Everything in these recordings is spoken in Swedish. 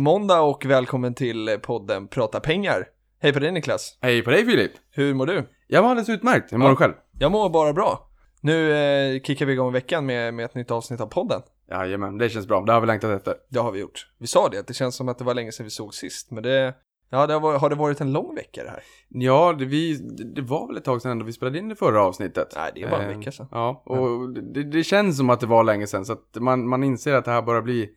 God måndag och välkommen till podden Prata pengar. Hej på dig Niklas. Hej på dig Filip! Hur mår du? Jag var alldeles utmärkt, hur mår Ja. du själv? Jag mår bara bra. Nu eh, kickar vi igång veckan med, med ett nytt avsnitt av podden. Jajamän, det känns bra, det har vi längtat efter. Det har vi gjort. Vi sa det, det känns som att det var länge sedan vi såg sist. Men det, ja, det har, varit- har det varit en lång vecka det här? Ja, det, vi, det var väl ett tag sedan ändå vi spelade in det förra avsnittet. Nej, det är bara en Eh, vecka sedan. Ja, och det, det känns som att det var länge sedan, så att man, man inser att det här börjar bli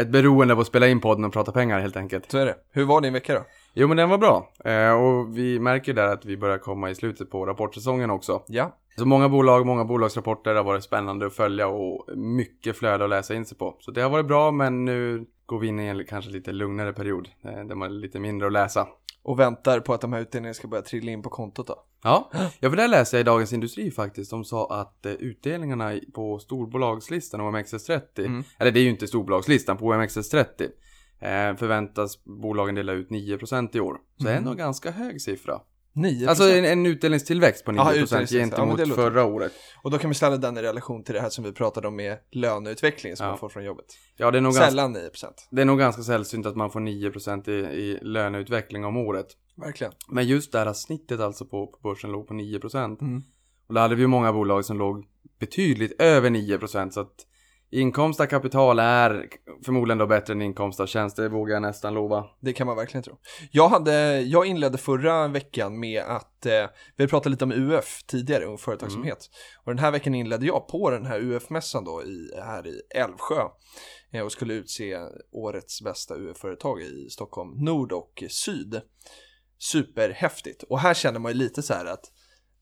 ett beroende av att spela in podden och prata pengar helt enkelt. Så är det. Hur var din vecka då? Jo, men den var bra. Eh, och vi märker där att vi börjar komma i slutet på rapportsäsongen också. Ja, Så många bolag, många bolagsrapporter har varit spännande att följa och mycket flöde att läsa in sig på. Så det har varit bra, men nu går vi in i en kanske lite lugnare period. eh, Där man är lite mindre att läsa. Och väntar på att de här utdelningarna ska börja trilla in på kontot då. Ja, jag för det läste jag i Dagens Industri faktiskt. De sa att eh, utdelningarna på storbolagslistan OMXS30, Mm. eller det är ju inte storbolagslistan, på OMXS30 eh, förväntas bolagen dela ut 9% i år. Så det är ändå en ganska hög siffra. 9%. Alltså en, en utdelningstillväxt på 9% Jaha, utdelningstillväxt. Ja, gentemot låter- förra året. Och då kan vi ställa den i relation till det här som vi pratade om med löneutvecklingen som Ja. man får från jobbet. Ja, det är nog ganska Sällan 9%. Det är nog ganska sällsynt att man får 9% i, i löneutveckling om året. Verkligen. Men just det här snittet alltså på, på börsen låg på 9%. Mm. Och då hade vi ju många bolag som låg betydligt över 9%. Så att inkomst av kapital är förmodligen då bättre än inkomst av tjänster, det vågar jag nästan lova. Det kan man verkligen tro. Jag, hade, jag inledde förra veckan med att, eh, vi pratade lite om UF tidigare, Ung Företagsamhet. Och den här veckan inledde jag på den här UF-mässan då i, här i Älvsjö. Eh, och skulle utse årets bästa UF-företag i Stockholm Nord och Syd. Superhäftigt. Och här känner man ju lite så här att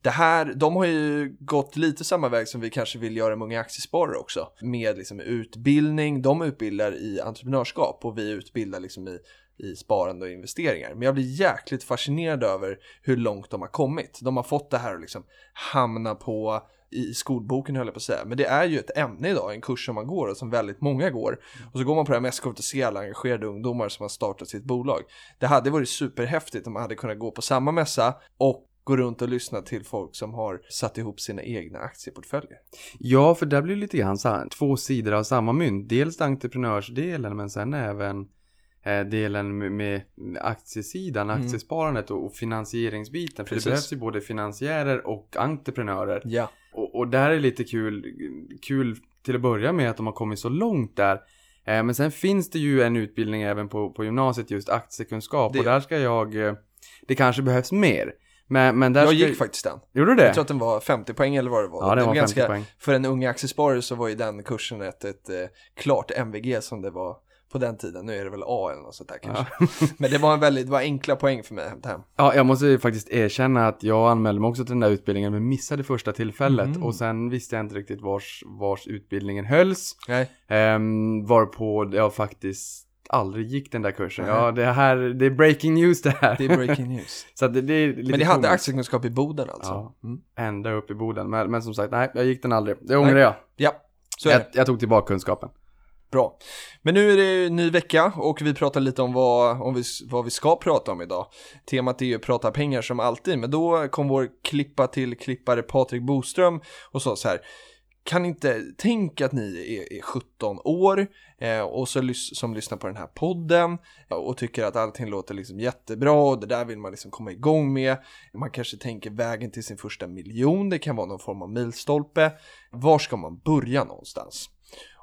det här, de har ju gått lite samma väg som vi kanske vill göra med Unga Aktiesparare också. Med liksom utbildning, de utbildar i entreprenörskap och vi utbildar liksom i, i sparande och investeringar. Men jag blir jäkligt fascinerad över hur långt de har kommit. De har fått det här att liksom hamna på i skolboken höll jag på att säga. Men det är ju ett ämne idag, en kurs som man går och som väldigt många går. Och så går man på det här mässkapet och ser alla engagerade ungdomar som har startat sitt bolag. Det hade varit superhäftigt om man hade kunnat gå på samma mässa och gå runt och lyssna till folk som har satt ihop sina egna aktieportföljer. Ja, för det blir ju lite grann så här, två sidor av samma mynt. Dels entreprenörsdelen, men sen även eh, delen med, aktiesidan, Mm. aktiesparandet och, finansieringsbiten. För Precis. det behövs ju både finansiärer och entreprenörer. Ja, Och, och där är lite kul, kul till att börja med att de har kommit så långt där. Eh, men sen finns det ju en utbildning även på, på gymnasiet just aktiekunskap. Det- Och där ska jag, eh, det kanske behövs mer. Men, men där jag gick faktiskt den. Gjorde du det? Jag tror att den var 50 poäng eller vad det var. Ja, det var 50 ganska, poäng. För en ung aktiesparare så var ju den kursen ett, ett, eh, klart MVG som det var på den tiden. Nu är det väl A eller något sånt där kanske. Men det var en väldigt, det var enkla poäng för mig att hämta hem. Ja, jag måste ju faktiskt erkänna att jag anmälde mig också till den där utbildningen men missade första tillfället. Mm. Och sen visste jag inte riktigt vars, vars utbildningen hölls. Nej, Um, varpå jag faktiskt aldrig gick den där kursen. Nej. Ja, det här, det är breaking news det här. det är breaking news. Så att det, det är lite Men ni hade aktiekunskap i Boden alltså? Ja. Mm. Ända upp i Boden. Men, men som sagt, nej, jag gick den aldrig. Det ångrar jag. Ja, så är det. jag. Jag tog tillbaka kunskapen. Bra. Men nu är det ny vecka och vi pratar lite om vad, om vi, vad vi ska prata om idag. Temat är ju prata pengar som alltid, men då kom vår klippa till klippare Patrik Boström och sa så här. Kan inte, tänk att ni är, är 17 år eh, och så som lyssnar på den här podden och tycker att allting låter liksom jättebra och det där vill man liksom komma igång med. Man kanske tänker vägen till sin första miljon, det kan vara någon form av milstolpe. Var ska man börja någonstans?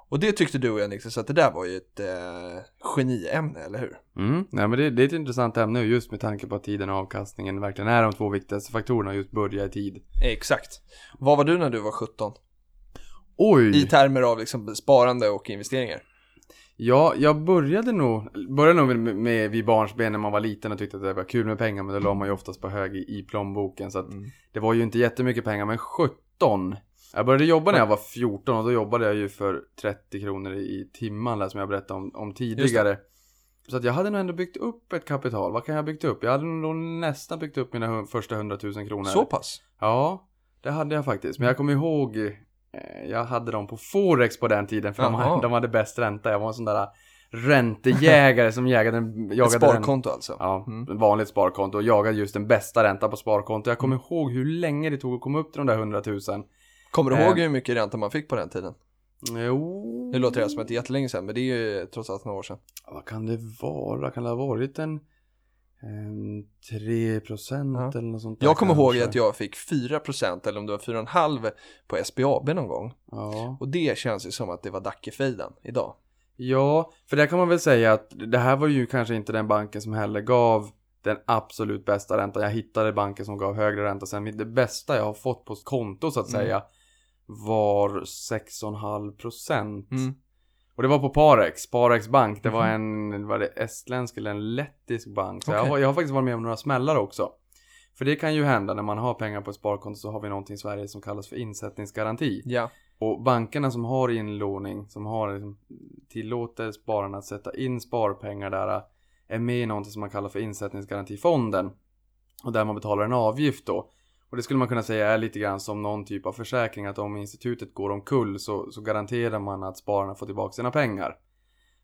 Och det tyckte du och jag Niklas att det där var ju ett eh, geniämne, eller hur? Mm. Nej, men det, det är ett intressant ämne just med tanke på att tiden och avkastningen verkligen är de två viktigaste faktorerna. Just börja i tid. Exakt. Vad var du när du var 17? Oj! I termer av liksom sparande och investeringar. Ja, jag började nog, började nog med, med vid barnsben när man var liten och tyckte att det var kul med pengar, men då la man ju oftast på hög i, i plånboken. Så att Mm. det var ju inte jättemycket pengar, men 17. Jag började jobba när jag var 14 och då jobbade jag ju för 30 kronor i timmen, där, som jag berättade om, om tidigare. Så att jag hade nog ändå byggt upp ett kapital. Vad kan jag ha byggt upp? Jag hade nog nästan byggt upp mina första 100 000 kronor. Så pass? Ja, det hade jag faktiskt. Men jag kommer ihåg, jag hade dem på Forex på den tiden. För de, Jaha. de hade bäst ränta. Jag var en sån där räntejägare som jagade, jagade Ett sparkonto alltså? Ja, Mm. vanligt sparkonto och jagade just den bästa räntan på sparkonto. Jag kommer ihåg hur länge det tog att komma upp till de där 100 000. Kommer du Eh. ihåg hur mycket ränta man fick på den tiden? Jo, Nu låter det som att det är jättelänge sedan, men det är ju trots allt några år sedan. vad kan det vara? Kan det ha varit en, en 3 procent Ja. eller något sånt där Jag kommer ihåg kanske? att jag fick 4% eller om det var 4,5% på SBAB någon gång. Ja. Och det känns ju som att det var Dackefejden idag. Ja, för där kan man väl säga att det här var ju kanske inte den banken som heller gav den absolut bästa räntan. Jag hittade banker som gav högre ränta sen. Det bästa jag har fått på konto så att Mm. säga var 6,5 procent. Mm. Och det var på Parex, Parex bank. Det var Mhm. en, var det estländsk eller en lettisk bank. Så jag, Okej. har, jag har faktiskt varit med om några smällar också. För det kan ju hända när man har pengar på ett sparkonto så har vi någonting i Sverige som kallas för insättningsgaranti. Ja. Och bankerna som har inlåning, som har liksom, tillåter spararna att sätta in sparpengar där är med i någonting som man kallar för insättningsgarantifonden. Och där man betalar en avgift då. Och det skulle man kunna säga är lite grann som någon typ av försäkring att om institutet går omkull så, så garanterar man att spararna får tillbaka sina pengar.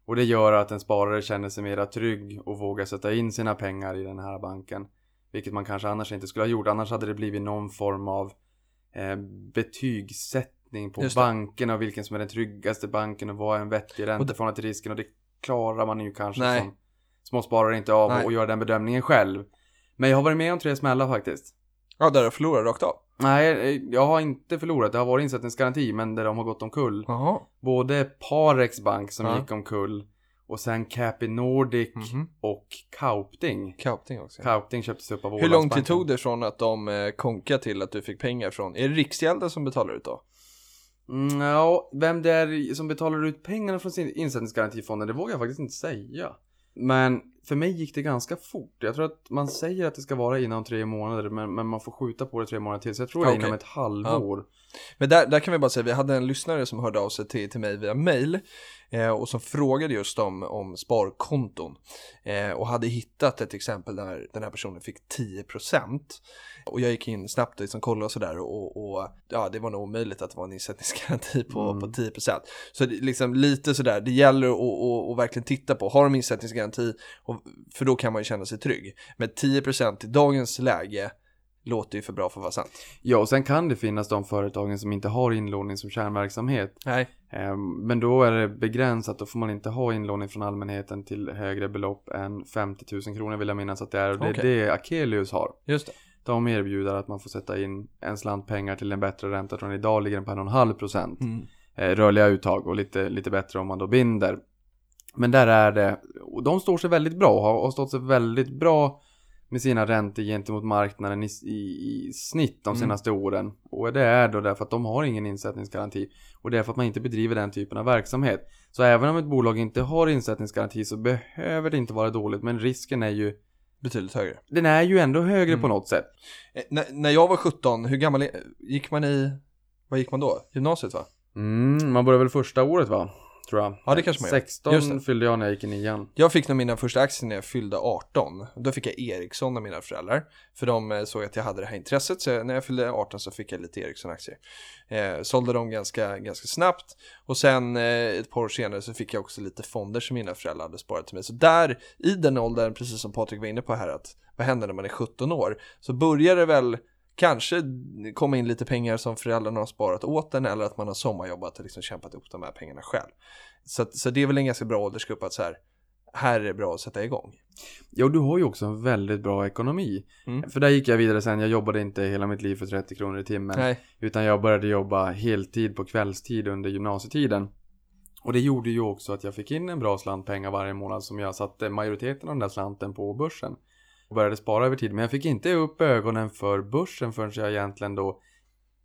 Och det gör att en sparare känner sig mera trygg och vågar sätta in sina pengar i den här banken. Vilket man kanske annars inte skulle ha gjort. Annars hade det blivit någon form av eh, betygssättning på banken och vilken som är den tryggaste banken och vad är en vettig ränta Och det- i förhållande till risken. Och det klarar man ju kanske Nej. som småsparare inte av Nej. och göra den bedömningen själv. Men jag har varit med om tre smällar faktiskt. Ja, där du förlorar rakt av. Nej, eh, jag har inte förlorat. Det har varit insättningsgaranti, men där de har gått omkull. Jaha. Både Parex Bank som Ja. gick omkull och sen Capi Nordic Mhm. och Kaupting. Kaupting också. Kaupting köptes upp av Hur lång tid tog det från att de eh, konkade till att du fick pengar från? Är det Riksgälden som betalar ut då? Mm, ja, vem det är som betalar ut pengarna från sin insättningsgarantifonden, det vågar jag faktiskt inte säga. Men för mig gick det ganska fort. Jag tror att man säger att det ska vara inom tre månader, men, men man får skjuta på det tre månader till. Så jag tror det är inom ett halvår. Men där, där kan vi bara säga, vi hade en lyssnare som hörde av sig till, till mig via mail eh, och som frågade just om, om sparkonton eh, och hade hittat ett exempel där den här personen fick 10% och jag gick in snabbt och liksom kollade och sådär och, och ja, det var nog omöjligt att det var en insättningsgaranti på, Mm. på 10%. Så det, liksom lite sådär, det gäller att, att, att verkligen titta på, har de insättningsgaranti? Och, för då kan man ju känna sig trygg. Men 10% i dagens läge låter ju för bra för att vara sant. Ja, och sen kan det finnas de företagen som inte har inlåning som kärnverksamhet. Nej. Ehm, Men då är det begränsat, då får man inte ha inlåning från allmänheten till högre belopp än 50 000 kronor vill jag minnas att det är. Och det är Okej. det Akelius har. Just det. De erbjuder att man får sätta in en slant pengar till en bättre ränta. Den idag ligger den på 1,5 procent. Mm. Eh, rörliga uttag och lite, lite bättre om man då binder. Men där är det, och de står sig väldigt bra och har stått sig väldigt bra med sina räntor gentemot marknaden i, i, i snitt de Mm. senaste åren. Och det är då därför att de har ingen insättningsgaranti. Och det är för att man inte bedriver den typen av verksamhet. Så även om ett bolag inte har insättningsgaranti så behöver det inte vara dåligt. Men risken är ju, Betydligt högre. den är ju ändå högre Mm. på något sätt. Eh, när, när jag var 17, hur gammal gick man i, vad gick man då? Gymnasiet va? Mm, man börjar väl första året va? Tror jag. Ja, det kanske man gör. 16 Just det. fyllde jag när jag gick i nian. Jag fick nog mina första aktier när jag fyllde 18. Då fick jag Ericsson av mina föräldrar. För de eh, såg att jag hade det här intresset. Så när jag fyllde 18 så fick jag lite Ericsson-aktier. Eh, sålde dem ganska, ganska snabbt. Och sen eh, ett par år senare så fick jag också lite fonder som mina föräldrar hade sparat till mig. Så där, i den åldern, precis som Patrik var inne på här, att vad händer när man är 17 år? Så börjar det väl kanske komma in lite pengar som föräldrarna har sparat åt en eller att man har sommarjobbat och liksom kämpat ihop de här pengarna själv. Så, att- så det är väl en ganska bra åldersgrupp att så här, här är det bra att sätta igång. Ja, du har ju också en väldigt bra ekonomi. Mm. För där gick jag vidare sen. Jag jobbade inte hela mitt liv för 30 kronor i timmen. Nej, Utan jag började jobba heltid på kvällstid under gymnasietiden. Och det gjorde ju också att jag fick in en bra slant pengar varje månad som jag satte majoriteten av den där slanten på börsen. Och började spara över tid. Men jag fick inte upp ögonen för börsen förrän jag egentligen då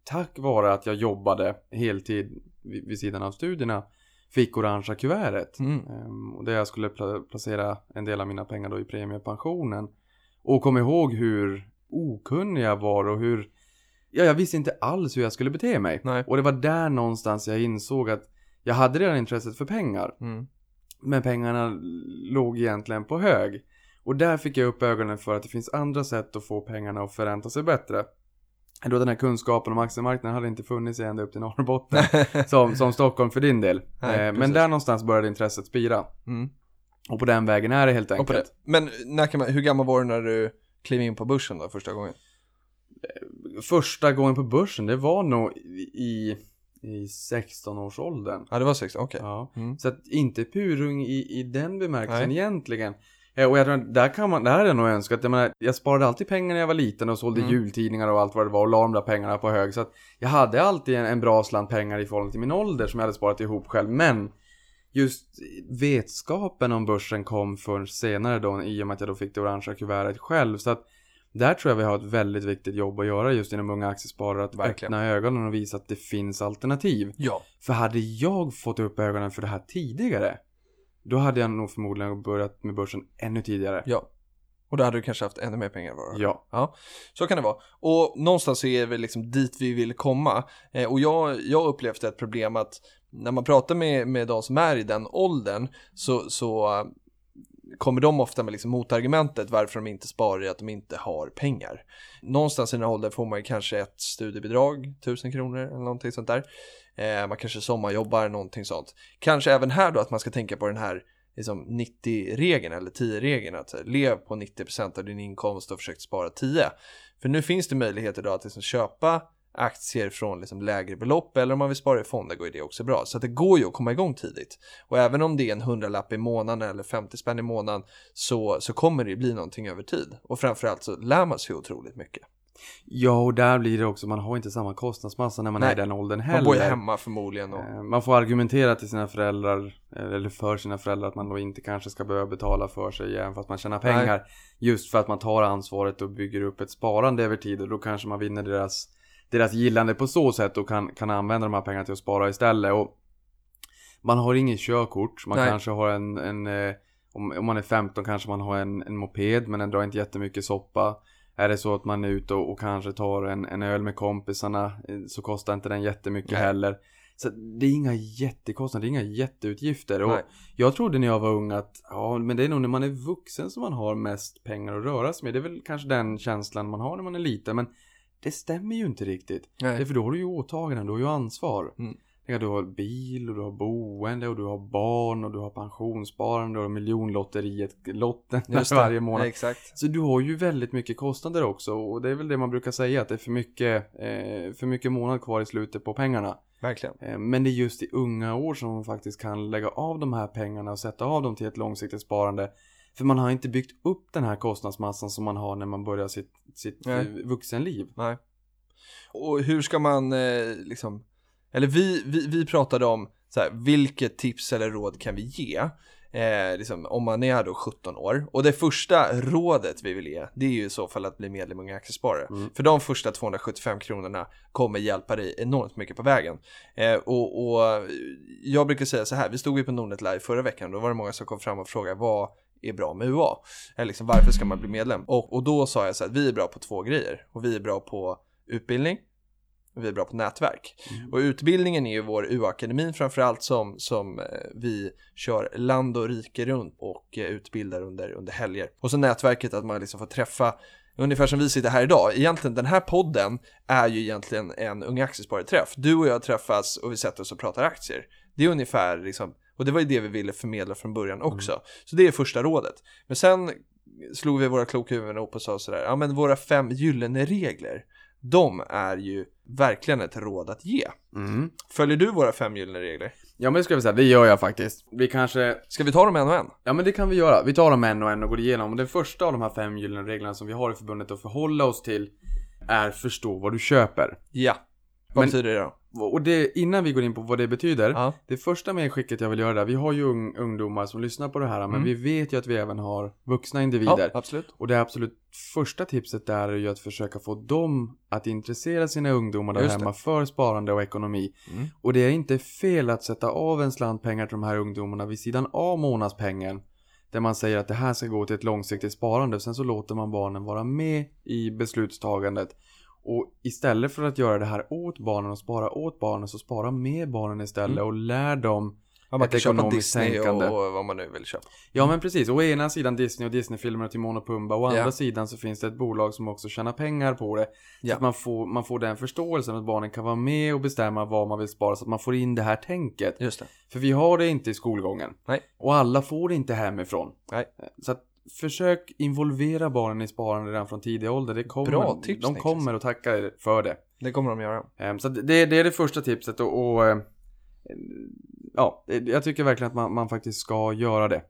tack vare att jag jobbade heltid vid, sidan av studierna fick orangea kuvertet. Mm. Ehm, där jag skulle pla- placera en del av mina pengar då i premiepensionen. Och kom ihåg hur okunnig jag var och hur Ja, jag visste inte alls hur jag skulle bete mig. Nej. Och det var där någonstans jag insåg att jag hade redan intresset för pengar. Mm. Men pengarna låg egentligen på hög. Och där fick jag upp ögonen för att det finns andra sätt att få pengarna att förränta sig bättre. Då den här kunskapen om aktiemarknaden hade inte funnits ända upp till Norrbotten som, som Stockholm för din del. Nej, eh, men där någonstans började intresset spira. Mm. Och på den vägen är det helt enkelt. det. Men när kan man, hur gammal var du när du klev in på börsen då första gången? Första gången på börsen, det var nog i, i 16-årsåldern. Ja, det var 16, okej. Ja. Mm. Så att inte purung i, i den bemärkelsen Nej. egentligen. Eh, Och jag tror att där kan man, där hade jag nog önskat, jag menar, jag sparade alltid pengar när jag var liten och sålde Mm. jultidningar och allt vad det var och la de där pengarna på hög. Så att jag hade alltid en, en bra slant pengar i förhållande till min ålder som jag hade sparat ihop själv. Men just vetskapen om börsen kom först senare då i och med att jag då fick det orangea kuvertet själv. Så att där tror jag vi har ett väldigt viktigt jobb att göra just inom unga aktiesparare. Att Verkligen. öppna ögonen och visa att det finns alternativ. Ja. För hade jag fått upp ögonen för det här tidigare Då hade jag nog förmodligen börjat med börsen ännu tidigare Ja. Och då hade du kanske haft ännu mer pengar var Ja, Ja, så kan det vara. Och någonstans så är det liksom dit vi vill komma. Eh, och jag, jag upplevde ett problem att när man pratar med, med de som är i den åldern så, så kommer de ofta med liksom motargumentet varför de inte sparar i att de inte har pengar. Någonstans i den här åldern får man ju kanske ett studiebidrag, 1000 kronor eller någonting sånt där. Eh, man kanske sommarjobbar, någonting sånt. Kanske även här då att man ska tänka på den här liksom 90-regeln eller 10-regeln. Att lev på 90% av din inkomst och försök spara 10. För nu finns det möjligheter då att liksom köpa aktier från liksom lägre belopp eller om man vill spara i fonder går ju det också bra. Så att det går ju att komma igång tidigt. Och även om det är en hundralapp i månaden eller 50 spänn i månaden så, så kommer det bli någonting över tid. Och framförallt så lär man sig otroligt mycket. ja och där blir det också, man har inte samma kostnadsmassa när man Nej, är i den åldern Man heller bor ju hemma förmodligen. Och... Eh, Man får argumentera till sina föräldrar Eller för sina föräldrar att man då inte kanske ska behöva betala för sig Även fast man tjänar pengar Just för att man tar ansvaret och bygger upp ett sparande över tid Och då kanske man vinner deras Deras gillande på så sätt och kan, kan använda de här pengarna till att spara istället och Man har inget körkort Man Nej. kanske har en, en eh, om, om man är 15 kanske man har en, en moped men den drar inte jättemycket soppa är det så att man är ute och, och kanske tar en, en öl med kompisarna eh, så kostar inte den jättemycket Nej. heller. Så det är inga jättekostnader, det är inga jätteutgifter. Och Nej. jag trodde när jag var ung att ja, men det är nog när man är vuxen som man har mest pengar att röra sig med. Det är väl kanske den känslan man har när man är liten. Men det stämmer ju inte riktigt. Det är Nej. för då har du ju åtaganden, du har ju ansvar. Mm. Du har bil och du har boende och du har barn och du har pensionssparande och miljonlotteriet, lotten varje månad. Exakt. Så du har ju väldigt mycket kostnader också och det är väl det man brukar säga att det är för mycket, eh, för mycket månad kvar i slutet på pengarna. Verkligen. Eh, men det är just i unga år som man faktiskt kan lägga av de här pengarna och sätta av dem till ett långsiktigt sparande. För man har inte byggt upp den här kostnadsmassan som man har när man börjar sitt, sitt Nej. eh, vuxenliv. Nej. Och hur ska man eh, liksom, eller vi, vi, vi pratade om så här, vilket tips eller råd kan vi ge? Eh, liksom, om man är då 17 år. Och det första rådet vi vill ge, det är ju i så fall att bli medlem i Unga Aktiesparare. Mm. För de första 275 kronorna kommer hjälpa dig enormt mycket på vägen. Eh, och, och jag brukar säga så här, vi stod ju på Nordnet Live förra veckan, då var det många som kom fram och frågade vad är bra med UA? Eller liksom, varför ska man bli medlem? Och, och då sa jag så här, att vi är bra på två grejer. Och vi är bra på utbildning och vi är bra på nätverk. Mm. Och utbildningen är ju vår UA-akademin framförallt som, som eh, vi kör land och rike runt och eh, utbildar under, under helger. Och så nätverket att man liksom får träffa Ungefär som vi sitter här idag. Egentligen den här podden är ju egentligen en Unga Aktiesparare-träff. Du och jag träffas och vi sätter oss och pratar aktier. Det är ungefär liksom, och det var ju det vi ville förmedla från början också. Så det är första rådet. Men sen slog vi våra kloka huvuden ihop och sa sådär, ja men våra fem gyllene regler, de är ju verkligen ett råd att ge. Mm. Följer du våra fem gyllene regler? Ja men det ska vi säga, det gör jag faktiskt. Vi kanske, Ska vi ta dem en och en? ja men det kan vi göra. Vi tar dem en och en och går igenom. Och den första av de här fem gyllene reglerna som vi har i förbundet att förhålla oss till är förstå vad du köper. Ja. Vad Men- betyder det då? Och det, innan vi går in på vad det betyder. Ja. Det första medskicket jag vill göra där, vi har ju ung, ungdomar som lyssnar på det här, men Mm. vi vet ju att vi även har vuxna Ja, individer. absolut. Och det absolut första tipset där är ju att försöka få dem att intressera sina ungdomar där hemma för sparande och ekonomi. Mm. Och det är inte fel att sätta av en slant pengar till de här ungdomarna vid sidan av månadspengen. Där man säger att det här ska gå till ett långsiktigt sparande. Sen så låter man barnen vara med i beslutstagandet. Och istället för att göra det här åt barnen och spara åt barnen så spara med barnen istället Mm. och lär dem Ja, man kan köpa Disney och, tänkande. och vad man nu vill köpa. Ja men precis, å ena sidan Disney och Disney-filmer och Timon och Pumba, å andra sidan så finns det ett bolag som också tjänar pengar på det. Så att man får, man får den förståelsen att barnen kan vara med och bestämma vad man vill spara så att man får in det här tänket. Just det. För vi har det inte i skolgången. Nej. Och alla får det inte hemifrån. Nej. Så att försök involvera barnen i sparande redan från tidig ålder. Det kommer, Bra tips, de Niklas. kommer att tacka er för det. Det kommer de göra. Ehm, Så det, det är det första tipset och, och eh, ja, jag tycker verkligen att man, man faktiskt ska göra det.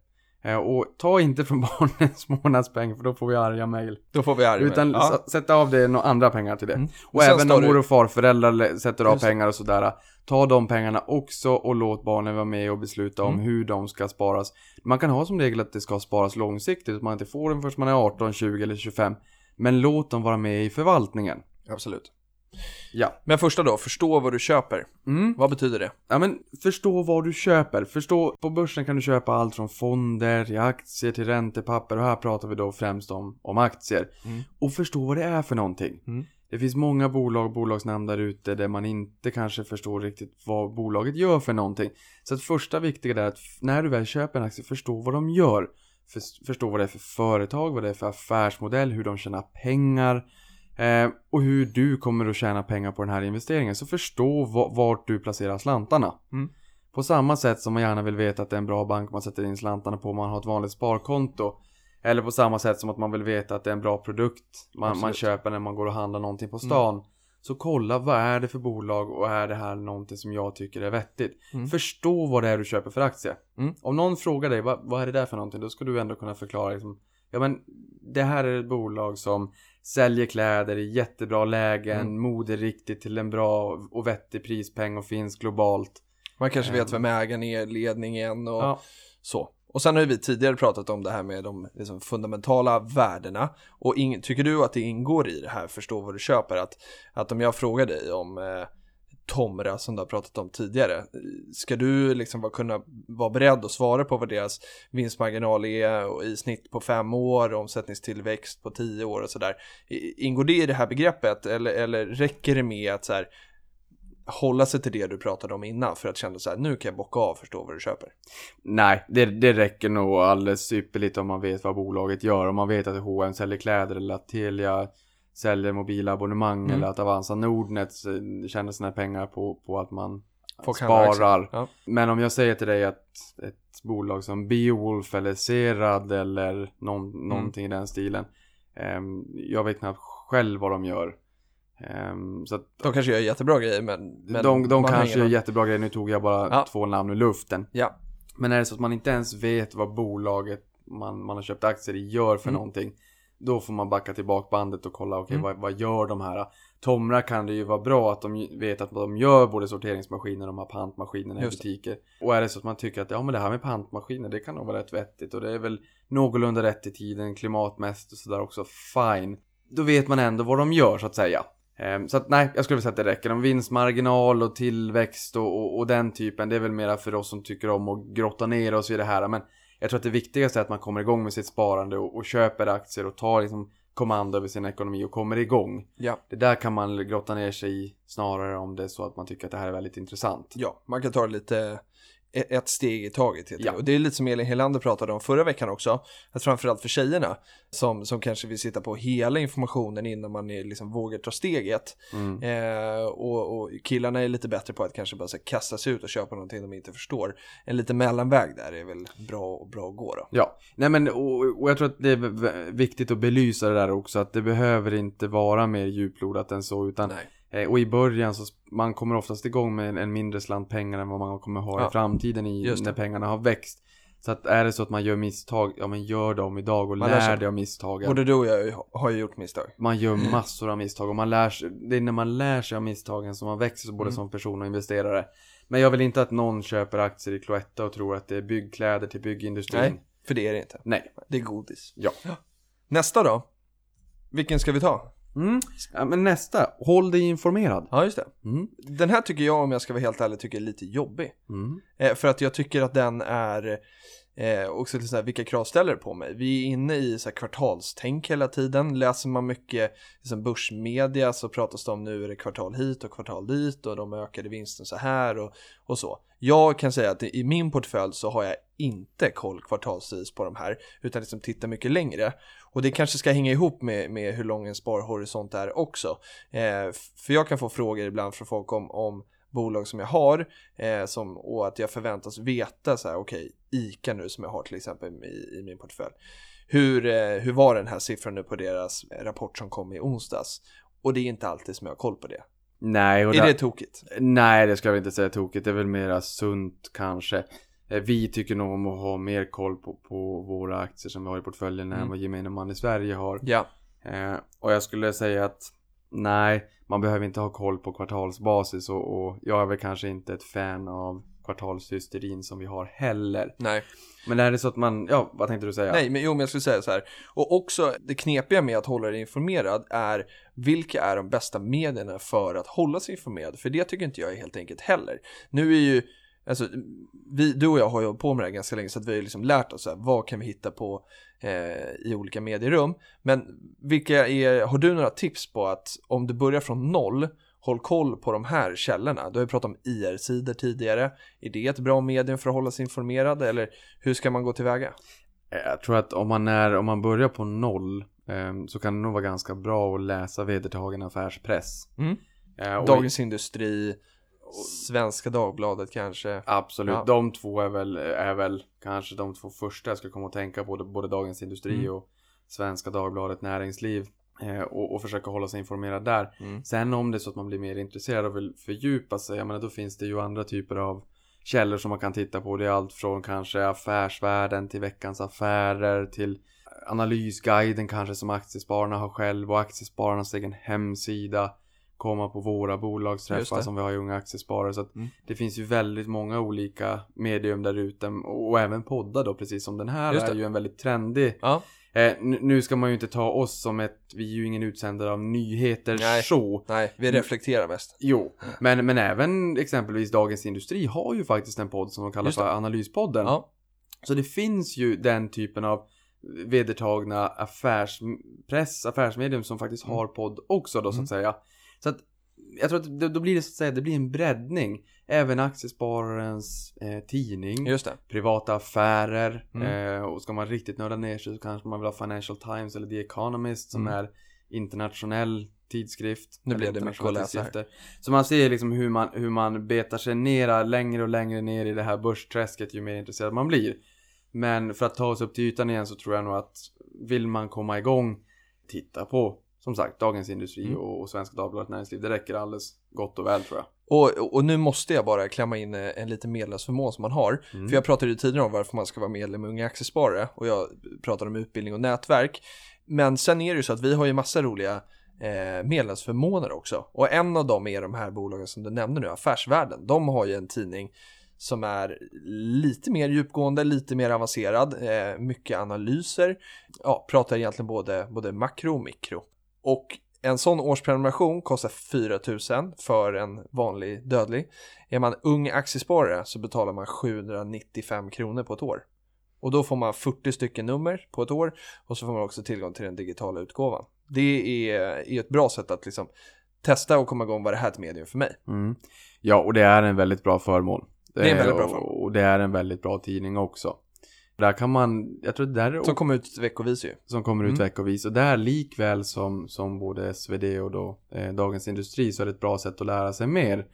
Eh, Och ta inte från barnens månadspeng för då får vi arga mejl. Då får vi arg Utan ja. sätta av det några andra pengar till det. Mm. Och sen även om mor och farföräldrar sätter av Just pengar och sådär. Ta de pengarna också och låt barnen vara med och besluta om Mm. hur de ska sparas. Man kan ha som regel att det ska sparas långsiktigt. Att man inte får den först man är 18, 20 eller 25. Men låt dem vara med i förvaltningen. Absolut. Ja. Men första då, förstå vad du köper. Mm. Vad betyder det? Ja men förstå vad du köper. Förstå, på börsen kan du köpa allt från fonder till aktier till räntepapper och här pratar vi då främst om, om aktier. Mm. Och förstå vad det är för någonting. Mm. Det finns många bolag och bolagsnamn där ute där man inte kanske förstår riktigt vad bolaget gör för någonting. Så att första viktiga är att när du väl köper en aktie, förstå vad de gör. För, förstå vad det är för företag, vad det är för affärsmodell, hur de tjänar pengar. Eh, och hur du kommer att tjäna pengar på den här investeringen. Så förstå va- vart du placerar slantarna. Mm. På samma sätt som man gärna vill veta att det är en bra bank man sätter in slantarna på om man har ett vanligt sparkonto. Eller på samma sätt som att man vill veta att det är en bra produkt man, man. Mm. köper när man går och handlar någonting på stan. Så kolla vad är det för bolag och är det här någonting som jag tycker är vettigt. Mm. Förstå vad det är du köper för aktie. Mm. Om någon frågar dig vad, vad är det där för någonting, då ska du ändå kunna förklara liksom, Ja men det här är ett bolag som säljer kläder i jättebra lägen, Mm. moderiktigt till en bra och vettig prispeng och finns globalt. Man kanske vet Ehm. vem ägaren är, ledningen och Ja. så. Och sen har vi tidigare pratat om det här med de liksom, fundamentala värdena. Och ing- tycker du att det ingår i det här, förstå vad du köper? Att, att om jag frågar dig om eh, Tomra som du har pratat om tidigare. Ska du liksom vara, kunna vara beredd att svara på vad deras vinstmarginal är och i snitt på fem år, omsättningstillväxt på tio år och sådär. Ingår det i det här begreppet eller, eller räcker det med att så här, hålla sig till det du pratade om innan för att känna så här, nu kan jag bocka av och förstå vad du köper? Nej, det, det räcker nog alldeles ypperligt om man vet vad bolaget gör. Om man vet att H&M säljer kläder eller att Telia säljer mobilabonnemang Mm. eller att Avanza Nordnet eh, tjänar sina pengar på, på att man Folk sparar. Ja. Men om jag säger till dig att ett bolag som Beowulf eller Serad eller någon, Mm. någonting i den stilen. ehm, jag vet knappt själv vad de gör. Ehm, så att De kanske gör jättebra grejer men, men de, de kanske gör jättebra grejer. Nu tog jag bara Ja. två namn ur luften. Ja, Men är det så att man inte ens vet vad bolaget man, man har köpt aktier i gör för Mm. någonting. Då får man backa tillbaka bandet och kolla, okej Mm. vad, vad gör de här? Tomra kan det ju vara bra att de vet att de gör både sorteringsmaskiner och de här pantmaskinerna i butiker. Och är det så att man tycker att ja men det här med pantmaskiner det kan nog vara rätt vettigt och det är väl någorlunda rätt i tiden klimatmässigt och sådär också, fine. Då vet man ändå vad de gör så att säga. Ehm, Så att nej, jag skulle säga att det räcker. Om vinstmarginal och tillväxt och, och, och den typen, det är väl mera för oss som tycker om att grotta ner oss i det här. Men jag tror att det viktigaste är att man kommer igång med sitt sparande och, och köper aktier och tar liksom kommando över sin ekonomi och kommer igång. ja, Det där kan man grotta ner sig i snarare om det är så att man tycker att det här är väldigt intressant. ja, man kan ta det lite ett steg i taget helt Ja. enkelt. Och det är lite som Elin Helander pratade om förra veckan också. Att framförallt för tjejerna som, som kanske vill sitta på hela informationen innan man är, liksom vågar ta steget. Mm. Eh, och, och killarna är lite bättre på att kanske bara så här, kasta sig ut och köpa någonting de inte förstår. En liten mellanväg där är väl bra, bra att gå då. Ja, nej men och, och jag tror att det är viktigt att belysa det där också att det behöver inte vara mer djuplodat än så utan Nej. Eh, och i början så man kommer oftast igång med en, mindre slant pengar än vad man kommer ha Ja, i framtiden i, när pengarna har växt. Så att är det så att man gör misstag, ja men gör dem idag och Man lär lär dig av misstagen. Både du och jag har ju gjort misstag. Man gör massor av misstag och man lär sig, det är när man lär sig av misstagen som man växer både Mm. som person och investerare. Men jag vill inte att någon köper aktier i Cloetta och tror att det är byggkläder till byggindustrin. Nej, för det är det inte. Nej. Det är godis. Ja. Nästa då? Vilken ska vi ta? Mm. Ja, men nästa, håll dig informerad. Ja, just det. Mm. Den här tycker jag, om jag ska vara helt ärlig, tycker är lite jobbig. Mm. Eh, för att jag tycker att den är Eh, också lite så här, vilka krav ställer det på mig? Vi är inne i så här, kvartalstänk hela tiden. Läser man mycket liksom, börsmedia så pratas det om nu är det kvartal hit och kvartal dit och de ökade vinsten så här och, och så. Jag kan säga att i min portfölj så har jag inte koll kvartalsvis på de här utan liksom tittar mycket längre. Och det kanske ska hänga ihop med, med hur lång en sparhorisont är också. Eh, för jag kan få frågor ibland från folk om, om bolag som jag har eh, som, och att jag förväntas veta så här, okej, okay, ICA nu som jag har till exempel i, i min portfölj. Hur, eh, hur var den här siffran nu på deras rapport som kom i onsdags? Och det är inte alltid som jag har koll på det. Nej, och är där, det tokigt? Nej, det ska jag inte säga tokigt. Det är väl mera sunt kanske. Eh, vi tycker nog om att ha mer koll på, på våra aktier som vi har i portföljen mm. än vad gemene man i Sverige har. Ja. Eh, och jag skulle säga att nej, man behöver inte ha koll på kvartalsbasis och, och jag är väl kanske inte ett fan av kvartalshysterin som vi har heller. Nej. Men är det så att man, ja vad tänkte du säga? Nej, men jo men jag skulle säga så här. Och också det knepiga med att hålla dig informerad är vilka är de bästa medierna för att hålla sig informerad? För det tycker inte jag är helt enkelt heller. Nu är ju Alltså, vi, du och jag har ju på med det här ganska länge så att vi har liksom lärt oss här, vad kan vi hitta på eh, i olika medierum. Men vilka är, har du några tips på att om du börjar från noll, håll koll på de här källorna. Du har ju pratat om IR-sidor tidigare. Är det ett bra medium för att hålla sig informerad eller hur ska man gå tillväga? Jag tror att om man, är, om man börjar på noll eh, så kan det nog vara ganska bra att läsa vedertagen affärspress. Mm. Eh, Dagens Industri, Svenska Dagbladet kanske. Absolut, ja. de två är väl, är väl kanske de två första jag skulle komma att tänka på. Både Dagens Industri mm. och Svenska Dagbladet Näringsliv. Eh, och, och, försöka hålla sig informerad där. Mm. Sen om det är så att man blir mer intresserad och vill fördjupa sig, jag menar då finns det ju andra typer av källor som man kan titta på. Det är allt från kanske affärsvärlden till veckans affärer till analysguiden kanske som aktiespararna har själv och aktiespararnas egen hemsida komma på våra bolagsträffar som vi har i Unga Aktiesparare. Så att mm. det finns ju väldigt många olika medium där ute och även poddar då precis som den här är ju en väldigt trendig. Ja. Eh, nu ska man ju inte ta oss som ett, vi är ju ingen utsändare av nyheter nej, så. Nej, vi reflekterar mest. Jo, men, men även exempelvis Dagens Industri har ju faktiskt en podd som de kallar för Analyspodden. Ja. Så det finsk ju den typen av vedertagna affärspress, affärsmedium som faktiskt mm. har podd också då så att mm. säga. Så att jag tror att det, då blir det så att säga, det blir en breddning. Även aktiespararens eh, tidning. Privata affärer. Mm. Eh, och ska man riktigt nörda ner sig så kanske man vill ha Financial Times eller The Economist som mm. är internationell tidskrift. Nu blir det mycket att läsa här. Så man ser liksom hur man, hur man betar sig ner längre och längre ner i det här börsträsket ju mer intresserad man blir. Men för att ta oss upp till ytan igen så tror jag nog att vill man komma igång, titta på som sagt, Dagens Industri mm. och, och Svenska Dagbladet Näringsliv. Det räcker alldeles gott och väl tror jag. Och, och nu måste jag bara klämma in eh, en liten medlemsförmån som man har. Mm. För jag pratade ju tidigare om varför man ska vara medlem i Unga Aktiesparare och jag pratade om utbildning och nätverk. Men sen är det ju så att vi har ju massa roliga eh, medlemsförmåner också. Och en av dem är de här bolagen som du nämnde nu, Affärsvärlden. De har ju en tidning som är lite mer djupgående, lite mer avancerad, eh, mycket analyser, ja, pratar egentligen både, både makro och mikro. Och en sån årsprenumeration kostar 4000 för en vanlig dödlig. Är man ung aktiesparare så betalar man 795 kronor på ett år. Och då får man 40 stycken nummer på ett år och så får man också tillgång till den digitala utgåvan. Det är, är ett bra sätt att liksom testa och komma igång vad det här är ett medium för mig. Mm. Ja, och det är en väldigt bra förmån. Det är en väldigt bra förmån. Och det är en väldigt bra tidning också. Där kan man, jag tror där Som kommer ut veckovis ju. Som kommer ut mm. veckovis. Och där likväl som, som både SvD och då eh, Dagens Industri så är det ett bra sätt att lära sig mer.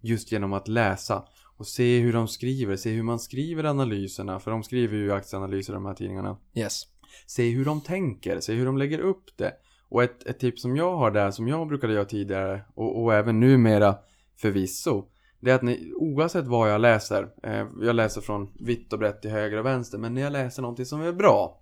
Just genom att läsa. Och se hur de skriver, se hur man skriver analyserna. För de skriver ju aktieanalyser de här tidningarna. Yes. Se hur de tänker, se hur de lägger upp det. Och ett, ett tips som jag har där, som jag brukade göra tidigare och, och även numera förvisso det är att ni, oavsett vad jag läser, eh, jag läser från vitt och brett till höger och vänster, men när jag läser någonting som är bra,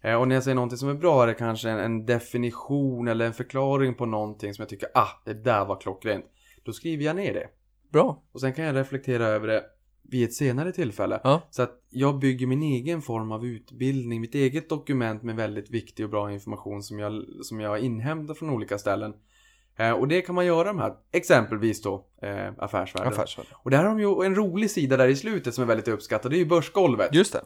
eh, och när jag säger någonting som är bra är det kanske en, en, definition eller en förklaring på någonting som jag tycker, ah, det där var klockrent. Då skriver jag ner det. Bra. Och sen kan jag reflektera över det vid ett senare tillfälle. Ja. Så att jag bygger min egen form av utbildning, mitt eget dokument med väldigt viktig och bra information som jag, som jag inhämtar från olika ställen. Eh, och det kan man göra med här, exempelvis då eh, affärsvärlden. affärsvärlden. Och där har de ju en rolig sida där i slutet som är väldigt uppskattad, det är ju börsgolvet. Just det.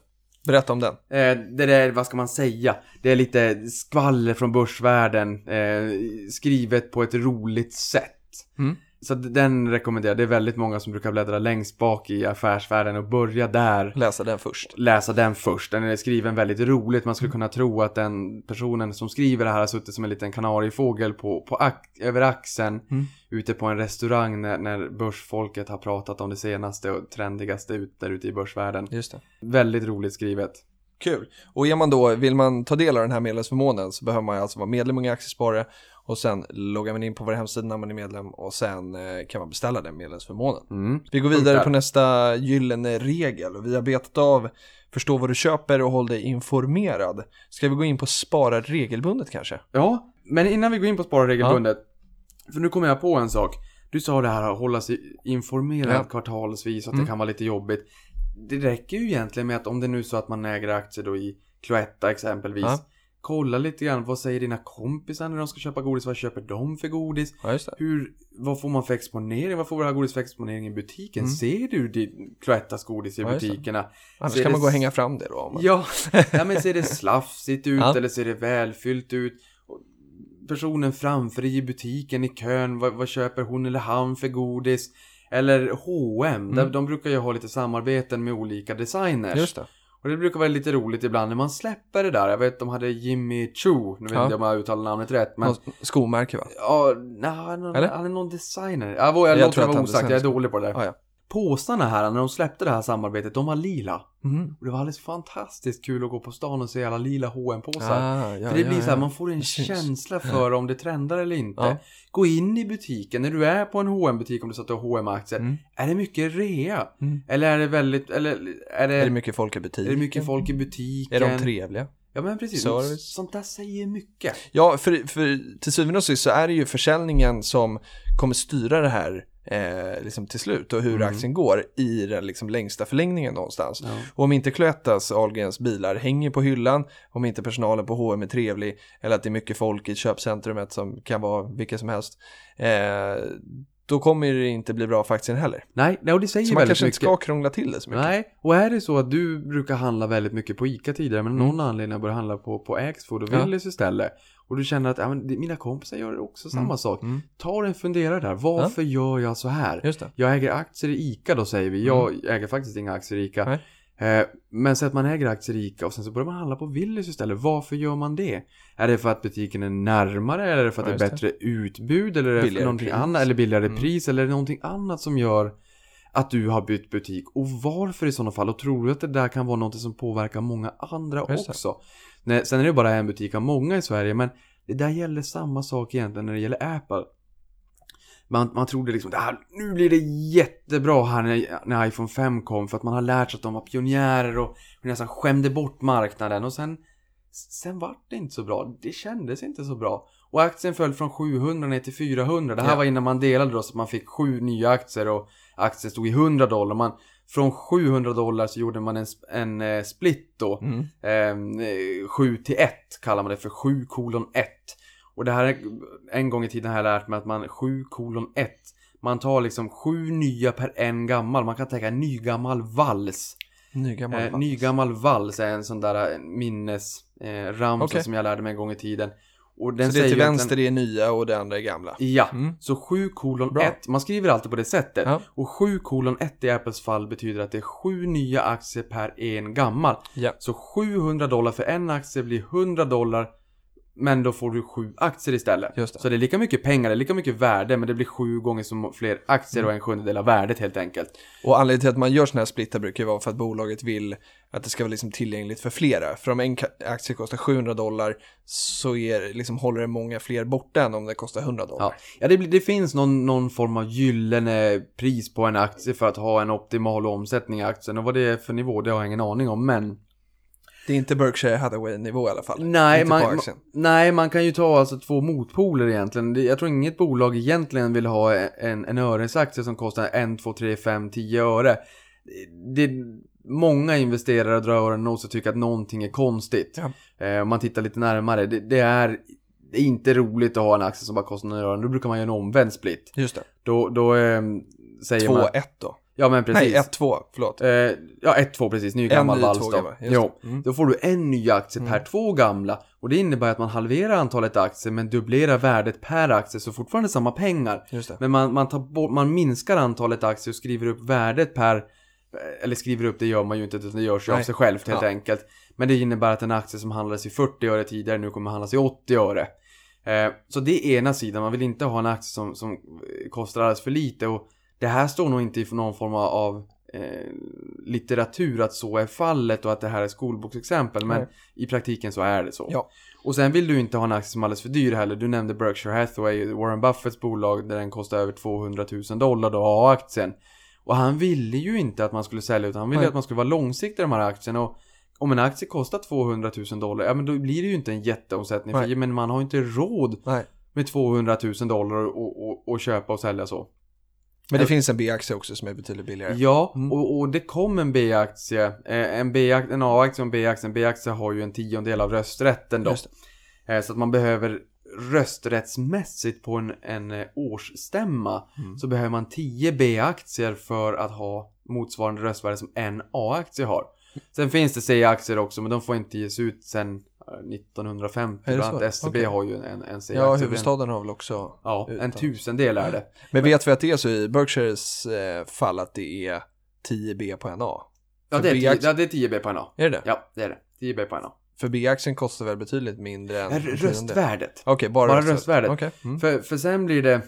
Berätta om den. Eh, det där, vad ska man säga? Det är lite skvaller från börsvärlden. Eh, skrivet på ett roligt sätt. Mm. Så den rekommenderar jag. Det är väldigt många som brukar bläddra längst bak i affärsvärlden och börja där. Läsa den först. Läsa den först. Den är skriven väldigt roligt. Man skulle kunna tro att den personen som skriver det här har suttit som en liten kanariefågel på, på ak- över axeln. Mm. Ute på en restaurang när, när börsfolket har pratat om det senaste och trendigaste ut där ute i börsvärlden. Just det. Väldigt roligt skrivet. Kul. Och är man då, vill man ta del av den här medlemsförmånen så behöver man alltså vara medlem i Aktiesparare och sen loggar man in på vår hemsida när man är medlem och sen eh, kan man beställa den medlemsförmånen. Mm. Vi går vidare på nästa gyllene regel och vi har betat av förstå vad du köper och håll dig informerad. Ska vi gå in på spara regelbundet kanske? Ja, men innan vi går in på spara regelbundet. För nu kommer jag på en sak. Du sa det här att hålla sig informerad Ja. kvartalsvis, att Mm. det kan vara lite jobbigt. Det räcker ju egentligen med att om det nu är så att man äger aktier då i Cloetta exempelvis. Ja. Kolla lite grann, vad säger dina kompisar när de ska köpa godis? Vad köper de för godis? Ja. Hur, vad får man för exponering? Vad får här godis för exponering i butiken? Mm. Ser du din Cloettas godis i Ja, butikerna? Annars Ser kan det man gå och hänga fram det då. Om man... Ja, ja men ser det slafsigt ut Ja. eller ser det välfyllt ut? Personen framför dig i butiken i kön, vad, vad köper hon eller han för godis? Eller H&M, där Mm. de brukar ju ha lite samarbeten med olika designers. Just det. Och det brukar vara lite roligt ibland när man släpper det där. Jag vet de hade Jimmy Choo, nu vet Ja. inte om jag uttalar namnet rätt. Men Något skomärke va? Ja, nej, någon, han är någon designer. Ja, jag, jag Jag låter det vara osagt, jag är dålig på det där. Ja, ja. Påsarna här, när de släppte det här samarbetet, de var lila. Mm. Och det var alldeles fantastiskt kul att gå på stan och se alla lila hm påsar Ah, ja, För det ja, blir så här, ja. man får en syns. känsla för om det trendar eller inte. Ja. Gå in i butiken, när du är på en hm butik om du satt och hm aktier Mm. Är det mycket rea? Mm. Eller är det väldigt, eller är det, Är det mycket folk i är butiken? det mycket folk i butiken? Är de trevliga? Ja men precis, Service? sånt där säger mycket. Ja, för, för till syvende och sist så är det ju försäljningen som kommer styra det här eh, liksom till slut och hur Mm. aktien går i den liksom längsta förlängningen någonstans. Ja. Och om inte Cloettas Ahlgrens bilar hänger på hyllan, om inte personalen på H&M är trevlig eller att det är mycket folk i köpcentrumet som kan vara vilka som helst, eh, då kommer det inte bli bra för aktien heller. Nej, nej, och det säger Så man väldigt kanske mycket. inte ska krångla till det så mycket. Nej, och är det så att du brukar handla väldigt mycket på ICA tidigare men Mm. någon anledning har börjat handla på, på Axfood och Ja. Willys istället och du känner att ja, men det- mina kompisar gör också samma Mm. sak. Mm. Ta en funderare där, varför gör jag så här? Just det. Jag äger aktier i ICA då säger vi, jag äger faktiskt inga aktier i ICA. Nej. Eh, men så att man äger aktier i ICA och sen så börjar man handla på Willys istället. Varför gör man det? Är det för att butiken är närmare? Eller är det för att Ja, det är bättre utbud? Eller är det Billigare någonting pris. annat? Eller billigare Mm. pris? Eller är det någonting annat som gör att du har bytt butik? Och varför i sådana fall? Och tror du att det där kan vara något som påverkar många andra också? Nej, sen är det bara en butik av många i Sverige, men det där gäller samma sak egentligen när det gäller Apple. Man, man trodde liksom att nu blir det jättebra här när, när iPhone 5 kom för att man har lärt sig att de var pionjärer och nästan skämde bort marknaden och sen Sen vart det inte så bra. Det kändes inte så bra. Och aktien föll från 700 ner till 400. Det här Ja. var innan man delade då så att man fick sju nya aktier och aktien stod i 100 dollar. Man, från 700 dollar så gjorde man en, en eh, split då. Mm. Ehm, eh, 7 till 1 kallar man det för 7 kolon 1. Och det här är, en gång i tiden har jag lärt mig att man 7 kolon 1 man tar liksom sju nya per en gammal. Man kan tänka nygammal vals. Nygammal Eh, vals. nygammal vals är en sån där eh, minnes eh, ramsa Okej. som jag lärde mig en gång i tiden. Och den Så det till vänster det är nya och det andra är gamla. Den, ja, Mm. så 7 kolon Bra. 1. Man skriver alltid på det sättet. Ja. Och 7 kolon 1 i Apples fall betyder att det är sju nya aktier per en gammal. Ja. Så 700 dollar för en aktie blir 100 dollar. Men då får du sju aktier istället. Just det. Så det är lika mycket pengar, det är lika mycket värde, men det blir sju gånger som fler aktier och en sjundedel av värdet helt enkelt. Och anledningen till att man gör sådana här splittar brukar ju vara för att bolaget vill att det ska vara liksom tillgängligt för flera. För om en aktie kostar 700 dollar så är, liksom, håller det många fler borta än om det kostar 100 dollar. Ja, ja det, blir- det finns någon, någon form av gyllene pris på en aktie för att ha en optimal omsättning i aktien. Och vad det är för nivå, det har jag ingen aning om, men... Det är inte Berkshire Hathaway-nivå i alla fall. Nej man, man, nej, man kan ju ta alltså två motpoler egentligen. Jag tror inget bolag egentligen vill ha en, en öresaktie som kostar 1, 2, 3, 5, 10 öre. Det, många investerare drar öronen åt sig och tycker att någonting är konstigt. Ja. Eh, om man tittar lite närmare, det, det, är, det är inte roligt att ha en aktie som bara kostar några ören. Då brukar man göra en omvänd split. Just det. Då, då eh, säger man... 2-1 då. Ja men precis. Nej, 1-2, förlåt. Eh, ja, 1-2 precis. Ny gammal ny, vals då. Jo. Mm. Då får du en ny aktie per Mm. två gamla. Och det innebär att man halverar antalet aktier men dubblerar värdet per aktie. Så fortfarande samma pengar. Men man, man, tar bort, man minskar antalet aktier och skriver upp värdet per... Eller skriver upp, det gör man ju inte, utan det görs ju av sig självt helt Ja. enkelt. Men det innebär att en aktie som handlades i 40 öre tidigare nu kommer handlas i 80 öre. Eh, så det är ena sidan, man vill inte ha en aktie som, som kostar alldeles för lite. Och det här står nog inte i någon form av eh, litteratur att så är fallet och att det här är skolboksexempel. Men Nej. i praktiken så är det så. Ja. Och sen vill du inte ha en aktie som är alldeles för dyr heller. Du nämnde Berkshire Hathaway, Warren Buffetts bolag där den kostar över 200 000 dollar då, A-aktien. Och han ville ju inte att man skulle sälja utan han ville Nej. att man skulle vara långsiktig i de här aktierna. Och om en aktie kostar 200 000 dollar, ja men då blir det ju inte en jätteomsättning. För, Nej. men man har ju inte råd Nej. med 200 000 dollar och, och, och köpa och sälja så. Men det finns en B-aktie också som är betydligt billigare. Ja, Mm. och, och det kom en B-aktie, eh, en, A-aktie och en B-aktie. En B-aktie har ju en tiondel av rösträtten då. Eh, Så att man behöver rösträttsmässigt på en, en eh, årsstämma Mm. så behöver man 10 B-aktier för att ha motsvarande röstvärde som en A-aktie har. Sen finns det C-aktier också men de får inte ges ut sen 1950. Är det Bland SEB Okej. har ju en, en C-aktie. Ja, huvudstaden har väl också. Ja, en utan- tusendel är det. Men vet vi att det är så i Berkshires eh, fall att det är 10 B på en A? Ja, det är 10, B-aktie- ja, det är 10 B på en A. Är det? Ja, det är det. 10 B på en A. För B-aktien kostar väl betydligt mindre än en? Röstvärdet. Okej, bara, Bara röstvärdet. Okej. Mm. För, för sen blir det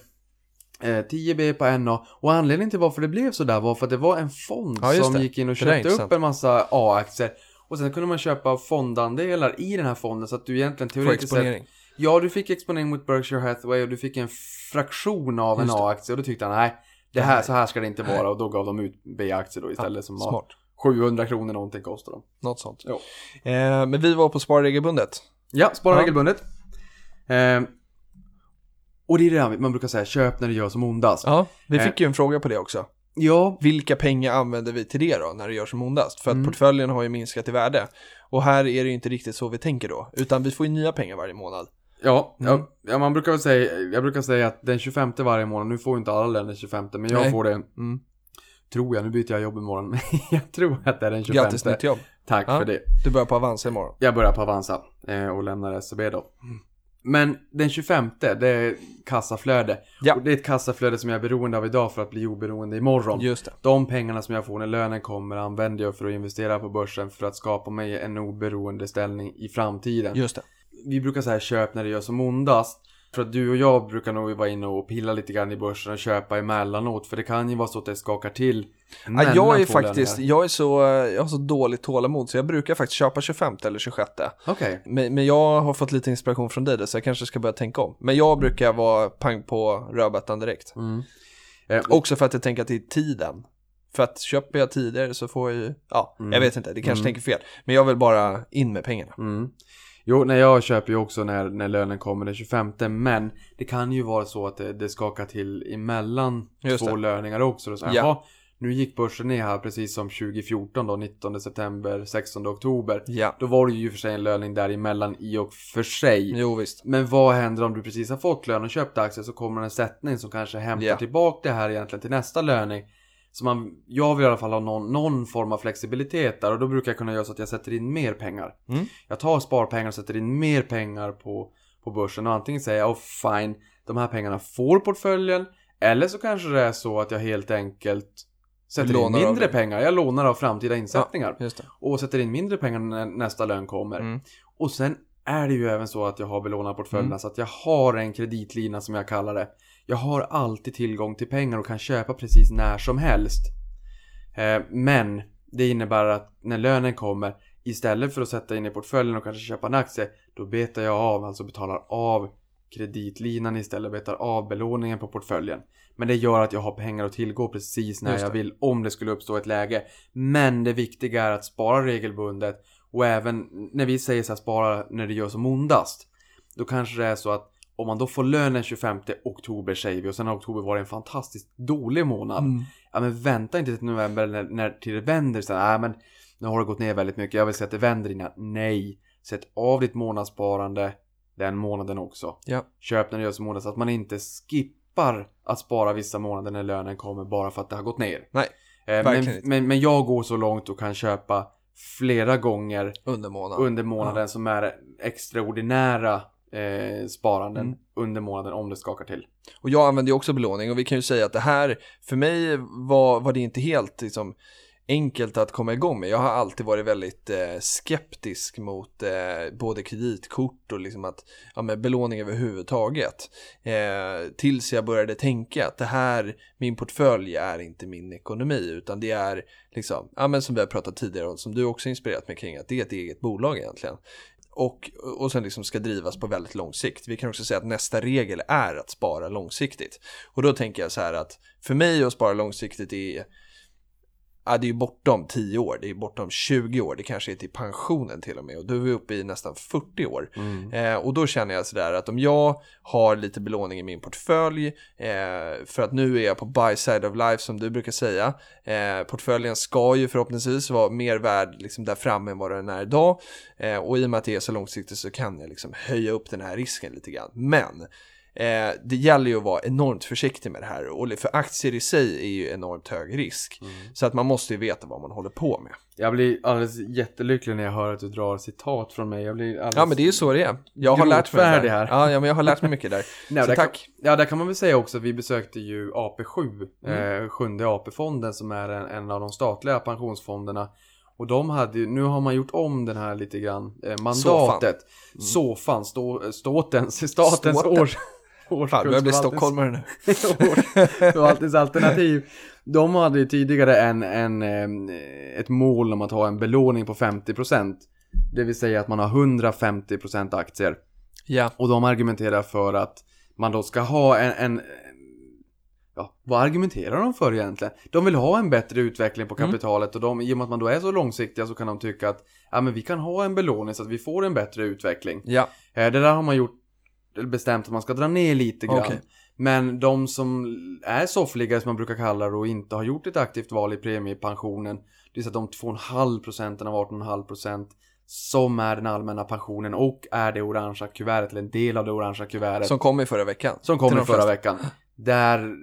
eh, 10 B på en A. Och anledningen till varför det blev så där var för att det var en fond Ja, som gick in och köpte upp en massa A-aktier. Och sen kunde man köpa fondandelar i den här fonden så att du egentligen teoretiskt sett... Ja, du fick exponering mot Berkshire Hathaway och du fick en fraktion av en Just det. A-aktie. Och då tyckte han, nej, det här, så här ska det inte vara. Och då gav de ut B-aktier då istället som var Smart. 700 kronor någonting kostar de. Något sånt. Jo. Eh, men vi var på Spara regelbundet. Ja, spara Ja. regelbundet. Eh, och det är det här man brukar säga, köp när det gör som ondast. Ja, vi Eh. fick ju en fråga på det också. Ja, Vilka pengar använder vi till det då, när det gör som ondast? För att Mm. portföljen har ju minskat i värde. Och här är det ju inte riktigt så vi tänker då, utan vi får ju nya pengar varje månad. Ja, Mm. ja, man brukar väl säga, jag brukar säga att den 25 varje månad, nu får inte alla lön den 25 men jag Nej. får det, Mm. tror jag, nu byter jag jobb imorgon, men jag tror att det är den 25 Grattis nytt jobb. Tack Ja. för det. Du börjar på Avanza imorgon. Jag börjar på Avanza eh, och lämnar SEB då. Mm. Men den 25, det är kassaflöde. Ja. Och det är ett kassaflöde som jag är beroende av idag för att bli oberoende imorgon. Just det. De pengarna som jag får när lönen kommer använder jag för att investera på börsen för att skapa mig en oberoende ställning i framtiden. Just det. vi brukar säga köp när det gör som ondast. För att du och jag brukar nog vara inne och pilla lite grann i börsen och köpa emellanåt. För det kan ju vara så att det skakar till. Ja, jag är faktiskt, jag är så, jag har så dåligt tålamod så jag brukar faktiskt köpa 25 eller 26. Okej. Men, men jag har fått lite inspiration från dig där, så jag kanske ska börja tänka om. Men jag brukar vara pang på rödbetan direkt. Mm. Eh, Också för att jag tänker att det är tiden. För att köper jag tidigare så får jag ju, ja, Mm. jag vet inte, det kanske Mm. tänker fel. Men jag vill bara in med pengarna. Mm. Jo, när jag köper ju också när, när lönen kommer den 25 Men det kan ju vara så att det, det skakar till emellan Just två det. löningar också. Då, så, Ja. jaha, nu gick börsen ner här precis som 2014 då, 19 september, 16 oktober. Ja, Då var det ju och för sig en löning däremellan i och för sig. jo visst. Men vad händer om du precis har fått lön och köpt aktier så kommer en sättning som kanske hämtar Ja. tillbaka det här egentligen till nästa löning. Så man, jag vill i alla fall ha någon, någon form av flexibilitet där och då brukar jag kunna göra så att jag sätter in mer pengar. Mm. Jag tar sparpengar och sätter in mer pengar på, på börsen och antingen säger jag oh fine, de här pengarna får portföljen eller så kanske det är så att jag helt enkelt sätter in Lånar av mindre pengar. Jag lånar av framtida insättningar det. och sätter in mindre pengar när nästa lön kommer. Mm. Och sen är det ju även så att jag har belånat portföljerna Mm. så att jag har en kreditlina som jag kallar det. Jag har alltid tillgång till pengar och kan köpa precis när som helst. Eh, men det innebär att när lönen kommer istället för att sätta in i portföljen och kanske köpa en aktie då betar jag av, alltså betalar av kreditlinan istället, betar av belåningen på portföljen. Men det gör att jag har pengar att tillgå precis när jag vill om det skulle uppstå ett läge. Men det viktiga är att spara regelbundet och även när vi säger så här spara när det gör som ondast. Då kanske det är så att om man då får lön den 25 oktober säger vi och sen har oktober varit en fantastiskt dålig månad. Mm. Ja men vänta inte till november när, när till det vänder så nej men nu har det gått ner väldigt mycket, jag vill se att det vänder innan. Nej, sätt av ditt månadssparande den månaden också. Ja. Köp när det gör som månad så att man inte skippar att spara vissa månader när lönen kommer bara för att det har gått ner. Nej. men, Verkligen inte. men, men jag går så långt och kan köpa flera gånger Under månaden. under månaden som är extraordinära eh, sparanden Mm. under månaden om det skakar till. Och jag använder ju också belåning och vi kan ju säga att det här, för mig var, var det inte helt liksom, enkelt att komma igång med. Jag har alltid varit väldigt eh, skeptisk mot eh, både kreditkort och liksom att, ja, med belåning överhuvudtaget. Eh, tills jag började tänka att det här, min portfölj är inte min ekonomi utan det är liksom, ja men som vi har pratat tidigare om, som du också inspirerat mig kring, att det är ett eget bolag egentligen. Och, och sen liksom ska drivas på väldigt lång sikt. Vi kan också säga att nästa regel är att spara långsiktigt. Och då tänker jag så här att för mig att spara långsiktigt är Ja, det är ju bortom 10 år, det är bortom 20 år, det kanske är till pensionen till och med och då är vi uppe i nästan 40 år. Eh, och då känner jag sådär att om jag har lite belåning i min portfölj, eh, för att nu är jag på buy side of life som du brukar säga, eh, portföljen ska ju förhoppningsvis vara mer värd liksom där framme än vad den är idag. Eh, och i och med att det är så långsiktigt så kan jag liksom höja upp den här risken lite grann. Men Eh, det gäller ju att vara enormt försiktig med det här och för aktier i sig är ju enormt hög risk. Så att man måste ju veta vad man håller på med. Jag blir alldeles jättelycklig när jag hör att du drar citat från mig. Jag blir alldeles... Ja men det är ju så det är. Jag har lärt mig det där. här. Ja, ja men jag har lärt mig mycket där. Nej, så där tack. Kan, ja, där kan man väl säga också att vi besökte ju AP7, Mm. eh, sjunde AP-fonden som är en, en av de statliga pensionsfonderna. Och de hade ju, nu har man gjort om den här lite grann, eh, mandatet. Sofan, stå, ståtens, statens Ståten. års, Fan, jag blir stockholmare nu. Förvaltningsalternativ. De hade ju tidigare en, en, ett mål om att ha en belåning på 50%. Det vill säga att man har 150% aktier. Ja, Och de argumenterar för att man då ska ha en, en Ja, vad argumenterar de för egentligen? De vill ha en bättre utveckling på Mm. kapitalet och de, i och med att man då är så långsiktiga så kan de tycka att ja, men vi kan ha en belåning så att vi får en bättre utveckling. ja, Eh, Det där har man gjort, bestämt att man ska dra ner lite grann. Okej. Men de som är soffliggare som man brukar kalla det och inte har gjort ett aktivt val i premiepensionen. Det vill säga de 2,5 procenten av 18,5 procent som är den allmänna pensionen och är det orangea kuvertet, eller en del av det orangea kuvertet. som kom i förra veckan. Som kom i förra flesta. veckan. Där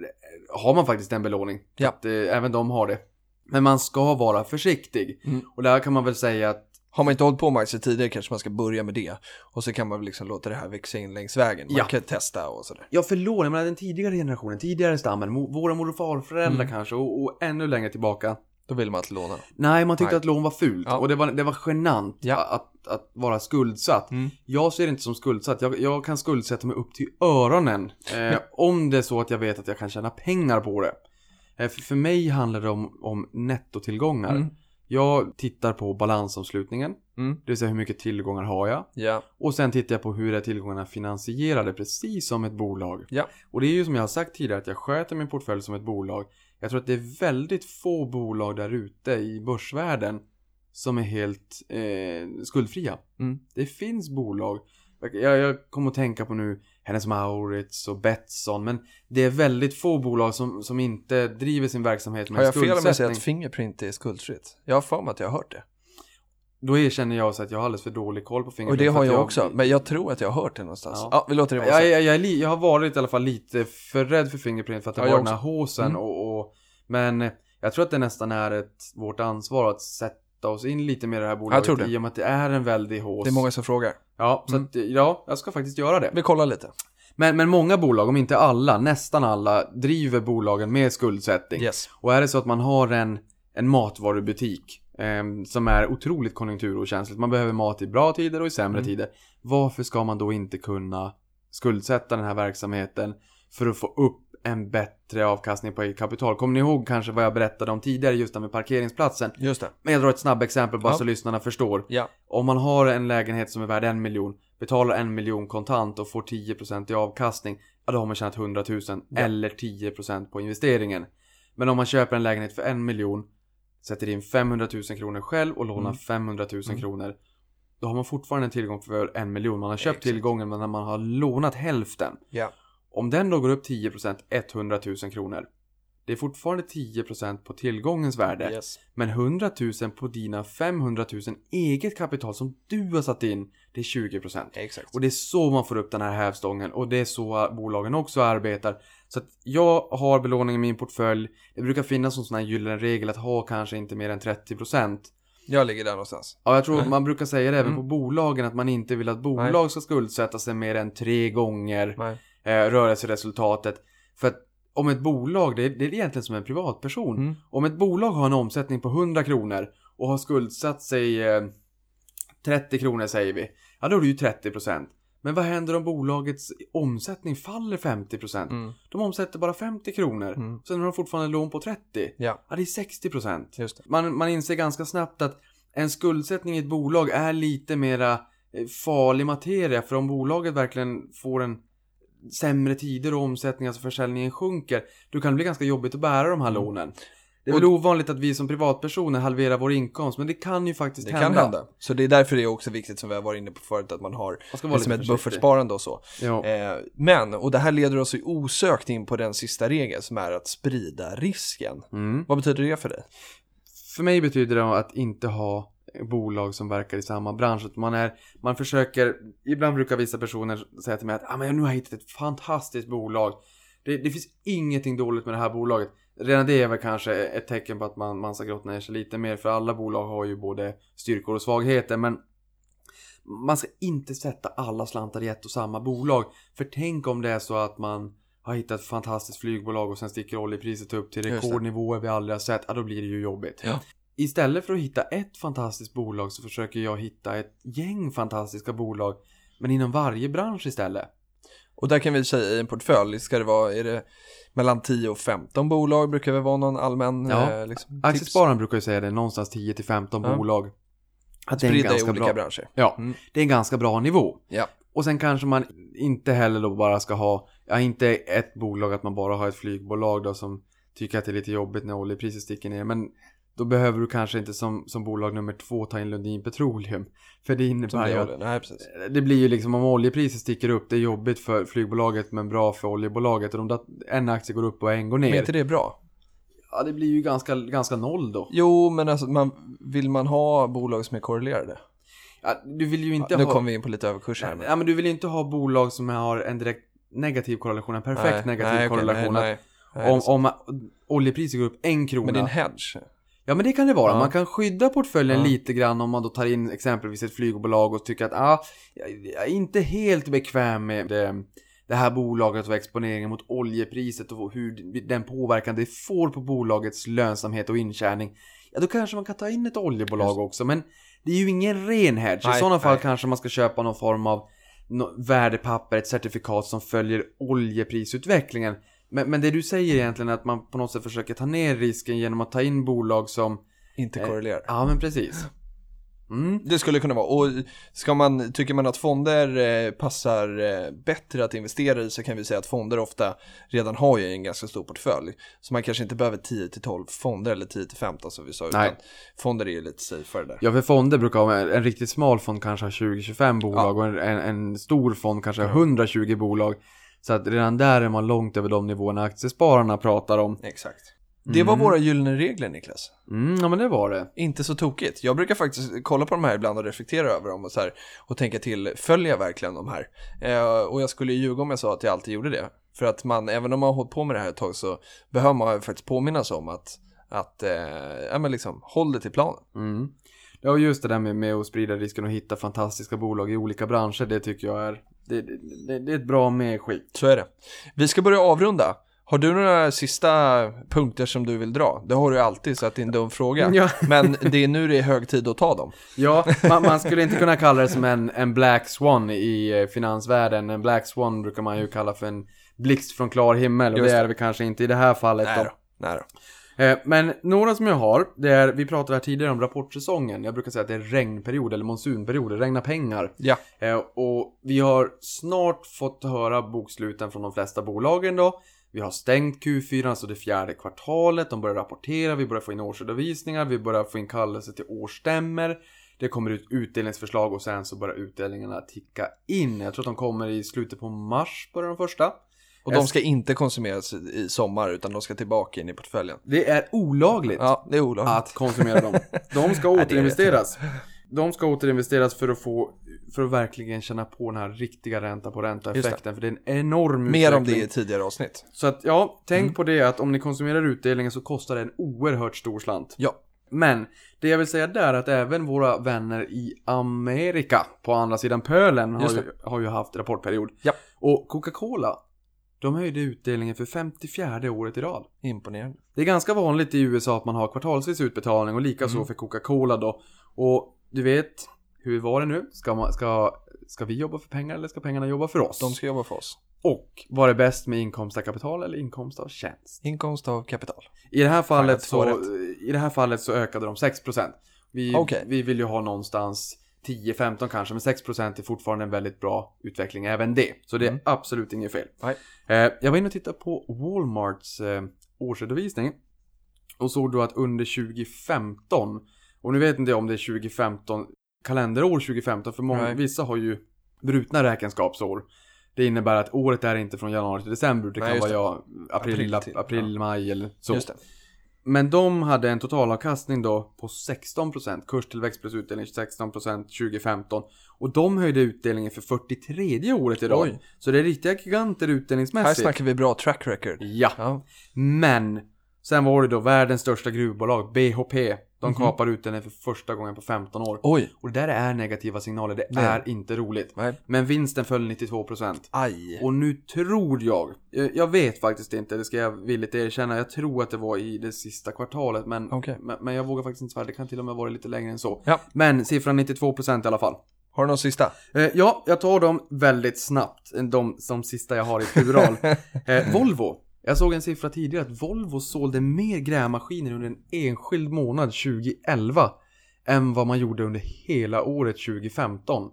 har man faktiskt en belåning. Ja. Att, eh, även de har det. Men man ska vara försiktig. Mm. Och där kan man väl säga att Har man inte hållit på med aktier tidigare kanske man ska börja med det. Och så kan man väl liksom låta det här växa in längs vägen. Man Ja. kan testa och sådär. Ja, för lån, jag menar den tidigare generationen, tidigare stammen, våra mor och farföräldrar Mm. kanske och, och ännu längre tillbaka. Då vill man inte låna. Nej, man tyckte Nej. att lån var fult Ja. och det var, det var genant Ja. att, att vara skuldsatt. Mm. Jag ser det inte som skuldsatt, jag, jag kan skuldsätta mig upp till öronen. Eh, om det är så att jag vet att jag kan tjäna pengar på det. Eh, för, för mig handlar det om, om nettotillgångar. Mm. Jag tittar på balansomslutningen, Mm. det vill säga hur mycket tillgångar har jag. Ja, Och sen tittar jag på hur är tillgångarna finansierade, precis som ett bolag. Ja. Och det är ju som jag har sagt tidigare, att jag sköter min portfölj som ett bolag. Jag tror att det är väldigt få bolag där ute i börsvärlden som är helt eh, skuldfria. Mm. Det finns bolag, jag, jag kommer att tänka på nu Hennes Mauritz och Betsson, men det är väldigt få bolag som, som inte driver sin verksamhet med har jag fel om jag säger skuldsättning. att Fingerprint är skuldfritt? Jag har för mig att jag har hört det. Då erkänner jag så att jag har alldeles för dålig koll på Och Fingerprint. det för har att jag också, men jag tror att jag har hört det någonstans. Ja. Ja, vi låter det vara Jag, så. jag, jag, jag har varit i alla fall lite för rädd för Fingerprint för att det Ja, var jag den här håsen Mm. och, och Men jag tror att det nästan är ett, vårt ansvar att sätta oss in lite mer i det här bolaget tror det. i och med att det är en väldig hås. Det är många som frågar. Ja, så Mm. att, ja, jag ska faktiskt göra det. Vi kollar lite. Men, men många bolag, om inte alla, nästan alla, driver bolagen med skuldsättning. Yes. Och är det så att man har en, en matvarubutik eh, som är otroligt konjunkturokänsligt, man behöver mat i bra tider och i sämre Mm. tider. Varför ska man då inte kunna skuldsätta den här verksamheten för att få upp en bättre avkastning på eget kapital? Kommer ni ihåg kanske vad jag berättade om tidigare just det med parkeringsplatsen? Just det. Men jag drar ett snabbt exempel bara Ja. så lyssnarna förstår. Ja. Om man har en lägenhet som är värd en miljon, betalar en miljon kontant och får 10% i avkastning, ja då har man tjänat 100 000 Ja. eller 10% på investeringen. Men om man köper en lägenhet för en miljon, sätter in 500 000 kronor själv och lånar Mm. 500 000 Mm. kronor, då har man fortfarande en tillgång för en miljon. Man har köpt Exakt. tillgången men man har lånat hälften. Ja. Om den då går upp 10% 100 000 kronor, Det är fortfarande 10% på tillgångens värde. Yes. Men 100 000 på dina 500 000 eget kapital som du har satt in, det är 20%. Exakt. Och det är så man får upp den här hävstången och det är så bolagen också arbetar. Så att jag har belåning i min portfölj. Det brukar finnas en sån här gyllene regel att ha kanske inte mer än 30%. Jag ligger där någonstans. Ja, jag tror Nej. man brukar säga det även Mm. på bolagen att man inte vill att bolag ska skuldsätta sig mer än tre gånger Nej. Eh, rörelseresultatet. För att om ett bolag, det är, det är egentligen som en privatperson. Mm. Om ett bolag har en omsättning på 100 kronor och har skuldsatt sig eh, 30 kronor säger vi. Ja, då är det ju 30%. Men vad händer om bolagets omsättning faller 50%? Mm. De omsätter bara 50 kronor. Mm. Sen har de fortfarande lån på 30. Ja, Ja, det är 60%. just det. Man, man inser ganska snabbt att en skuldsättning i ett bolag är lite mera eh, farlig materia. För om bolaget verkligen får en sämre tider och omsättning, alltså försäljningen sjunker, då kan det bli ganska jobbigt att bära de här Mm. lånen. Det är väl ovanligt att vi som privatpersoner halverar vår inkomst, men det kan ju faktiskt Det hända. kan hända. Så det är därför det är också viktigt som vi har varit inne på förut att man har Man liksom ett buffertsparande och så. Eh, men, och det här leder oss ju osökt in på den sista regeln som är att sprida risken. Mm. Vad betyder det för dig? För mig betyder det att inte ha bolag som verkar i samma bransch. Att man, är, man försöker, ibland brukar vissa personer säga till mig att ah, men nu har jag hittat ett fantastiskt bolag. Det, det finns ingenting dåligt med det här bolaget. Redan det är väl kanske ett tecken på att man, man ska grotta ner sig lite mer. För alla bolag har ju både styrkor och svagheter. Men man ska inte sätta alla slantar i ett och samma bolag. För tänk om det är så att man har hittat ett fantastiskt flygbolag och sen sticker oljepriset upp till rekordnivåer vi aldrig har sett. Ja, då blir det ju jobbigt. Ja. Istället för att hitta ett fantastiskt bolag så försöker jag hitta ett gäng fantastiska bolag. Men inom varje bransch istället. Och där kan vi säga i en portfölj, ska det vara, är det mellan 10 och 15 bolag brukar väl vara någon allmän Ja. eh, liksom. Aktiespararen brukar ju säga det, någonstans 10 till 15 Ja. bolag. Att det är en Sprida i ganska olika bra, branscher. Ja, Mm. det är en ganska bra nivå. Ja. Och sen kanske man inte heller då bara ska ha, ja inte ett bolag att man bara har ett flygbolag då som tycker att det är lite jobbigt när oljepriset sticker ner. Men då behöver du kanske inte som, som bolag nummer två ta in Lundin Petroleum. För det innebär ju att. Nej, precis. det blir ju liksom om oljepriset sticker upp, det är jobbigt för flygbolaget men bra för oljebolaget. Och om det, en aktie går upp och en går Men ner. inte det bra? Ja, det blir ju ganska, ganska noll då. Jo, men alltså, man, vill man ha bolag som är korrelerade? Ja, du vill ju inte nu ha... kommer vi in på lite överkurs här. Men... Ja, men du vill ju inte ha bolag som har en direkt negativ korrelation, en perfekt Nej, negativ nej, korrelation. nej, nej, nej, om, är om oljepriset går upp en krona. Men det är en hedge. Ja men det kan det vara. Ja. Man kan skydda portföljen Ja. lite grann om man då tar in exempelvis ett flygbolag och tycker att ah, jag är inte helt bekväm med det, det här bolaget och exponeringen mot oljepriset och hur den påverkan det får på bolagets lönsamhet och intjäning. Ja då kanske man kan ta in ett oljebolag Just. också men det är ju ingen ren hedge. I sådana fall nej. kanske man ska köpa någon form av värdepapper, ett certifikat som följer oljeprisutvecklingen. Men, men det du säger egentligen är att man på något sätt försöker ta ner risken genom att ta in bolag som Inte Eh, korrelerade. Ja, men precis. Mm. Det skulle kunna vara. Och ska man, tycker man att fonder eh, passar eh, bättre att investera i så kan vi säga att fonder ofta redan har ju en ganska stor portfölj. Så man kanske inte behöver 10-12 fonder eller 10-15 som vi sa. Nej. Utan fonder är ju lite safeare där. Ja, för fonder brukar ha, en riktigt smal fond kanske har 20-25 bolag och en, en, en stor fond kanske har 120 bolag. Så att redan där är man långt över de nivåerna aktiespararna pratar om. Exakt. Det var Mm. våra gyllene regler Niklas. Mm, ja men det var det. Inte så tokigt. Jag brukar faktiskt kolla på de här ibland och reflektera över dem och, så här, och tänka till, följer jag verkligen de här? Eh, och jag skulle ljuga om jag sa att jag alltid gjorde det. För att man, även om man har hållit på med det här ett tag så behöver man faktiskt påminnas om att, att eh, ja men liksom, håll det till planen. Mm. Ja, och just det där med, med att sprida risken och hitta fantastiska bolag i olika branscher, det tycker jag är, det, det, det är ett bra medskick. Så är det. Vi ska börja avrunda. Har du några sista punkter som du vill dra? Det har du alltid så att det är en dum fråga. Ja. Men det är nu det är hög tid att ta dem. Ja, man, man skulle inte kunna kalla det som en, en black swan i eh, finansvärlden. En black swan brukar man ju kalla för en blixt från klar himmel och Just det är det väl kanske inte i det här fallet Nej då. Nej då. Eh, Men några som jag har, det är, vi pratade här tidigare om rapportsäsongen. Jag brukar säga att det är regnperiod eller monsunperiod, det regnar pengar. Ja. Eh, Och vi har snart fått höra boksluten från de flesta bolagen då. Vi har stängt Q4, alltså det fjärde kvartalet. De börjar rapportera, vi börjar få in årsredovisningar, vi börjar få in kallelse till årsstämmer. Det kommer ut utdelningsförslag och sen så börjar utdelningarna ticka in. Jag tror att de kommer i slutet på mars, börjar de första. Och de ska inte konsumeras i, sommar utan de ska tillbaka in i portföljen. Det är olagligt Ja, det är olagligt. att konsumera dem. De ska återinvesteras. De ska återinvesteras för att få, för att verkligen känna på den här riktiga ränta på ränta Just det. effekten. För det är en enorm Mer om det utveckling. i tidigare avsnitt. Så att ja, tänk Mm. på det att om ni konsumerar utdelningen så kostar det en oerhört stor slant. Ja, Men det jag vill säga där är att även våra vänner i Amerika på andra sidan pölen har ju, har ju haft rapportperiod. Ja. Och Coca-Cola, de höjde utdelningen för 54 året i rad. imponerande. Det är ganska vanligt i USA att man har kvartalsvis utbetalning och lika så Mm. för Coca-Cola då. Och du vet, hur var det nu? Ska, man, ska, ska vi jobba för pengar eller ska pengarna jobba för oss? De ska jobba för oss. Och var det bäst med inkomst av kapital eller inkomst av tjänst? Inkomst av kapital. I det här fallet, så i det här fallet så ökade de 6%. Vi, Okej. vi vill ju ha någonstans 10-15 kanske, men 6% är fortfarande en väldigt bra utveckling även det. Så det är Mm. absolut inget fel. Eh, jag var inne och tittade på Walmarts eh, årsredovisning och såg då att under 2015, och nu vet inte jag om det är 2015, kalenderår 2015, för många, Nej. vissa har ju brutna räkenskapsår. Det innebär att året är inte från januari till december, det Nej, kan vara ja, april, April april, maj eller så. Just det. Men de hade en totalavkastning då på 16%, kurstillväxt plus utdelning 16% 2015. Och de höjde utdelningen för 43 året i rad. Oj. Så det är riktiga giganter Här utdelningsmässigt. snackar vi bra track record. Ja, Ja, men sen var det då världens största gruvbolag, BHP. De Mhm. kapar utdelningen för första gången på 15 år. oj. Och det där är negativa signaler, det, Det är inte roligt. Nej. Men vinsten föll 92%. Aj. Och nu tror jag, jag vet faktiskt inte, det ska jag villigt erkänna, jag tror att det var i det sista kvartalet, men, Okej. men, men jag vågar faktiskt inte svära, det kan till och med vara lite längre än så. Ja. Men siffran 92% i alla fall. Har du någon sista? Eh, ja, jag tar dem väldigt snabbt, de som sista jag har i plural. eh, Volvo. Jag såg en siffra tidigare att Volvo sålde mer grävmaskiner under en enskild månad 2011 än vad man gjorde under hela året 2015.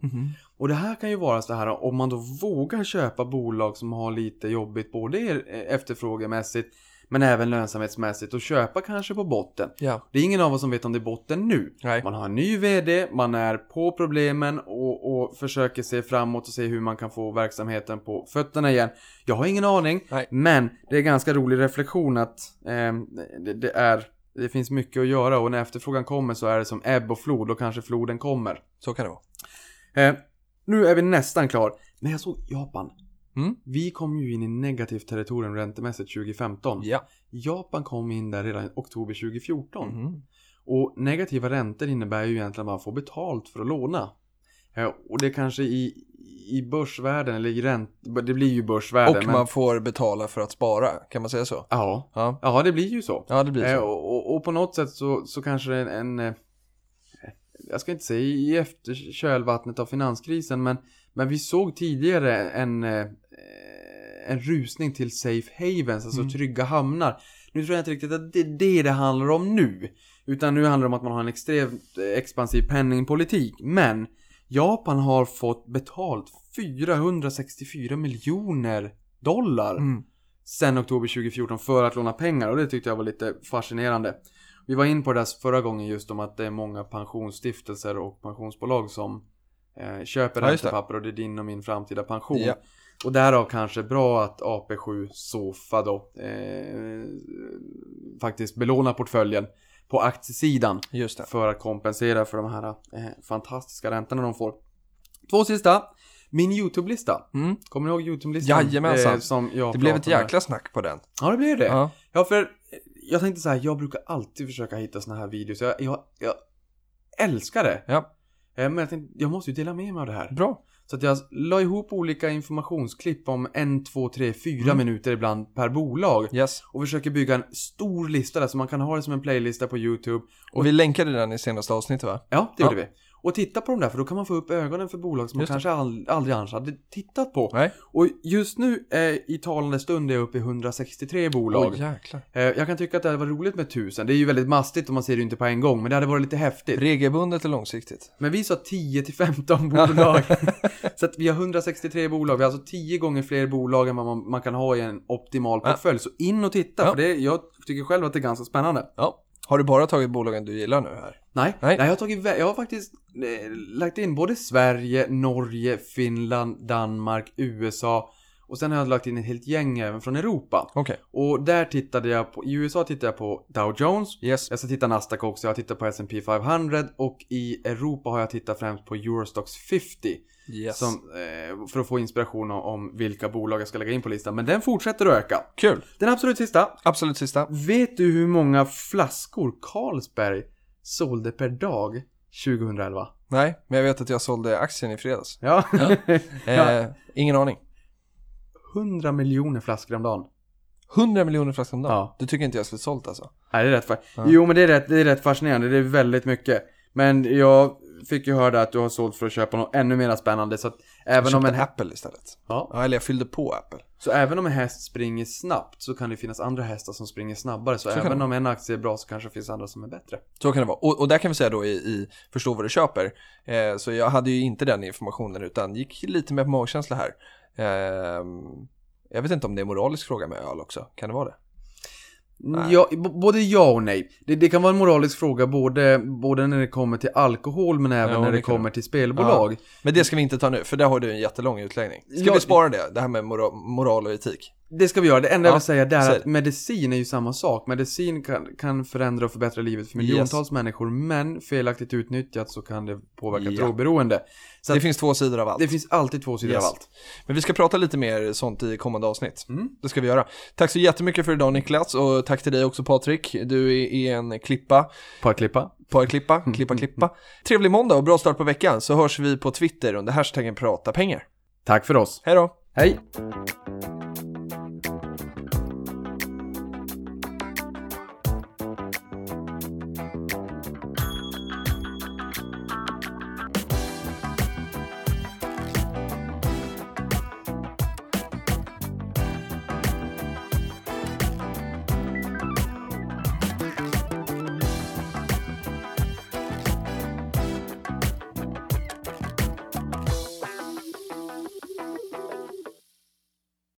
Och det här kan ju vara så här om man då vågar köpa bolag som har lite jobbigt både eh, efterfrågemässigt men även lönsamhetsmässigt och köpa kanske på botten. Ja. Det är ingen av oss som vet om det är botten nu. Nej. Man har en ny VD, man är på problemen och, och försöker se framåt och se hur man kan få verksamheten på fötterna igen. Jag har ingen aning, Nej. men det är ganska rolig reflektion att ehm, det, det är det finns mycket att göra och när efterfrågan kommer så är det som ebb och flod och kanske floden kommer. Så kan det vara. Eh, nu är vi nästan klar. Men jag såg Japan. Mm. Vi kom ju in i negativt territorium räntemässigt 2015. Ja. Japan kom in där redan i oktober 2014. Mhm. Och negativa räntor innebär ju egentligen att man får betalt för att låna. Eh, och det kanske i, i börsvärlden, eller i ränt... Det blir ju börsvärlden. Och men, man får betala för att spara, kan man säga så? Ja. Ja, Ja, det blir ju så. ja det blir Eh, så. och, och, och på något sätt så, så kanske en, en eh, jag ska inte säga i efter kölvattnet av finanskrisen men, men vi såg tidigare en, eh, en rusning till safe havens, alltså Mm. trygga hamnar. Nu tror jag inte riktigt att det är det det handlar om nu. Utan nu handlar det om att man har en extremt eh, expansiv penningpolitik. Men Japan har fått betalt 464 miljoner dollar Mm. sen oktober 2014 för att låna pengar och det tyckte jag var lite fascinerande. Vi var in på det där förra gången just om att det är många pensionsstiftelser och pensionsbolag som eh, köper Ja, räntepapper och det är din och min framtida pension. Ja. Och därav kanske bra att AP7 Sofa då eh, faktiskt belånar portföljen på aktiesidan för att kompensera för de här eh, fantastiska räntorna de får. Två sista. Min YouTube-lista. Mm. Kommer ni ihåg YouTube-listan? Jajamensan. Eh, som jag Det blev ett pratade med? jäkla snack på den. Ja, det blev det. Ja, Ja. för jag tänkte så här, jag brukar alltid försöka hitta såna här videos. Jag, jag, jag älskar det. Ja. Eh, Men jag tänkte, jag måste ju dela med mig av det här. Bra. Så att jag la ihop olika informationsklipp om en, två, tre, fyra Mm. minuter ibland per bolag. Yes. Och försöker bygga en stor lista där, så man kan ha det som en playlista på YouTube. Och vi länkade den i senaste avsnittet va? Ja, det Ja. gjorde vi. Och titta på dem där, för då kan man få upp ögonen för bolag som man kanske all, aldrig annars hade tittat på. Nej. Och just nu, eh, i talande stund, är jag uppe i 163 bolag. Jäklar. Eh, Jag kan tycka att det hade varit roligt med 1000. Det är ju väldigt mastigt om man ser det inte på en gång, men det hade varit lite häftigt. Regelbundet och långsiktigt. Men vi sa 10 till 15 bolag. så att vi har 163 bolag. Vi har alltså 10 gånger fler bolag än vad man, man kan ha i en optimal Ja. portfölj. Så in och titta, Ja. för det, jag tycker själv att det är ganska spännande. Ja. Har du bara tagit bolagen du gillar nu här? Nej, Nej. Nej. jag, har tagit, jag har faktiskt eh, lagt in både Sverige, Norge, Finland, Danmark, USA Och sen har jag lagt in ett helt gäng även från Europa. Okej. Och där tittade jag på, i USA tittade jag på Dow Jones. Yes. Jag ska titta Nasdaq också, jag har tittat på S&P 500 och i Europa har jag tittat främst på Eurostox 50. Yes. Som, eh, för att få inspiration om, om vilka bolag jag ska lägga in på listan. Men den fortsätter att öka. Kul. Den absolut sista. Absolut sista. Vet du hur många flaskor Carlsberg sålde per dag 2011? Nej, men jag vet att jag sålde aktien i fredags. Ja. Eh, Ingen aning. 100 miljoner flaskor om dagen. 100 miljoner flaskor om dagen? Ja. Du tycker inte jag skulle sålt alltså? Nej, det är rätt fa- Jo, men det är rätt, det är rätt fascinerande. Det är väldigt mycket. Men jag fick ju höra att du har sålt för att köpa något ännu mer spännande. Så att Jag även om köpte en, Apple istället. ja, Ja, eller jag fyllde på Apple. så även om en häst springer snabbt så kan det finnas andra hästar som springer snabbare. Så, kan även om en aktie är bra så kanske det finns andra som är bättre. Så kan det vara. Och, och där kan vi säga då i, i Förstå vad du köper. Eh, så jag hade ju inte den informationen utan gick lite med på magkänsla här. Eh, jag vet inte om det är en moralisk fråga med öl också. Kan det vara det? Ja, både ja och nej. Det, det kan vara en moralisk fråga både, både när det kommer till alkohol men även Ja, när det kommer till spelbolag. Men det ska vi inte ta nu, för där har du en jättelång utläggning. Ska Ja, vi spara det? Det här med mora, moral och etik. Det ska vi göra. Det enda jag Ja, vill säga det är att medicin är ju samma sak. Medicin kan, kan förändra och förbättra livet för miljontals människor, men felaktigt utnyttjat så kan det påverka Ja. drogberoende. Så det finns två sidor av allt. det finns alltid två sidor Yes. av allt. Men vi ska prata lite mer sånt i kommande avsnitt. Mm. Det ska vi göra. Tack så jättemycket för idag Niklas och tack till dig också Patrik. Du är, en klippa. Par klippa. På klippa, klippa, klippa. Trevlig måndag och bra start på veckan så hörs vi på Twitter under hashtaggen prata pengar. Tack för oss. Hej då! Hej!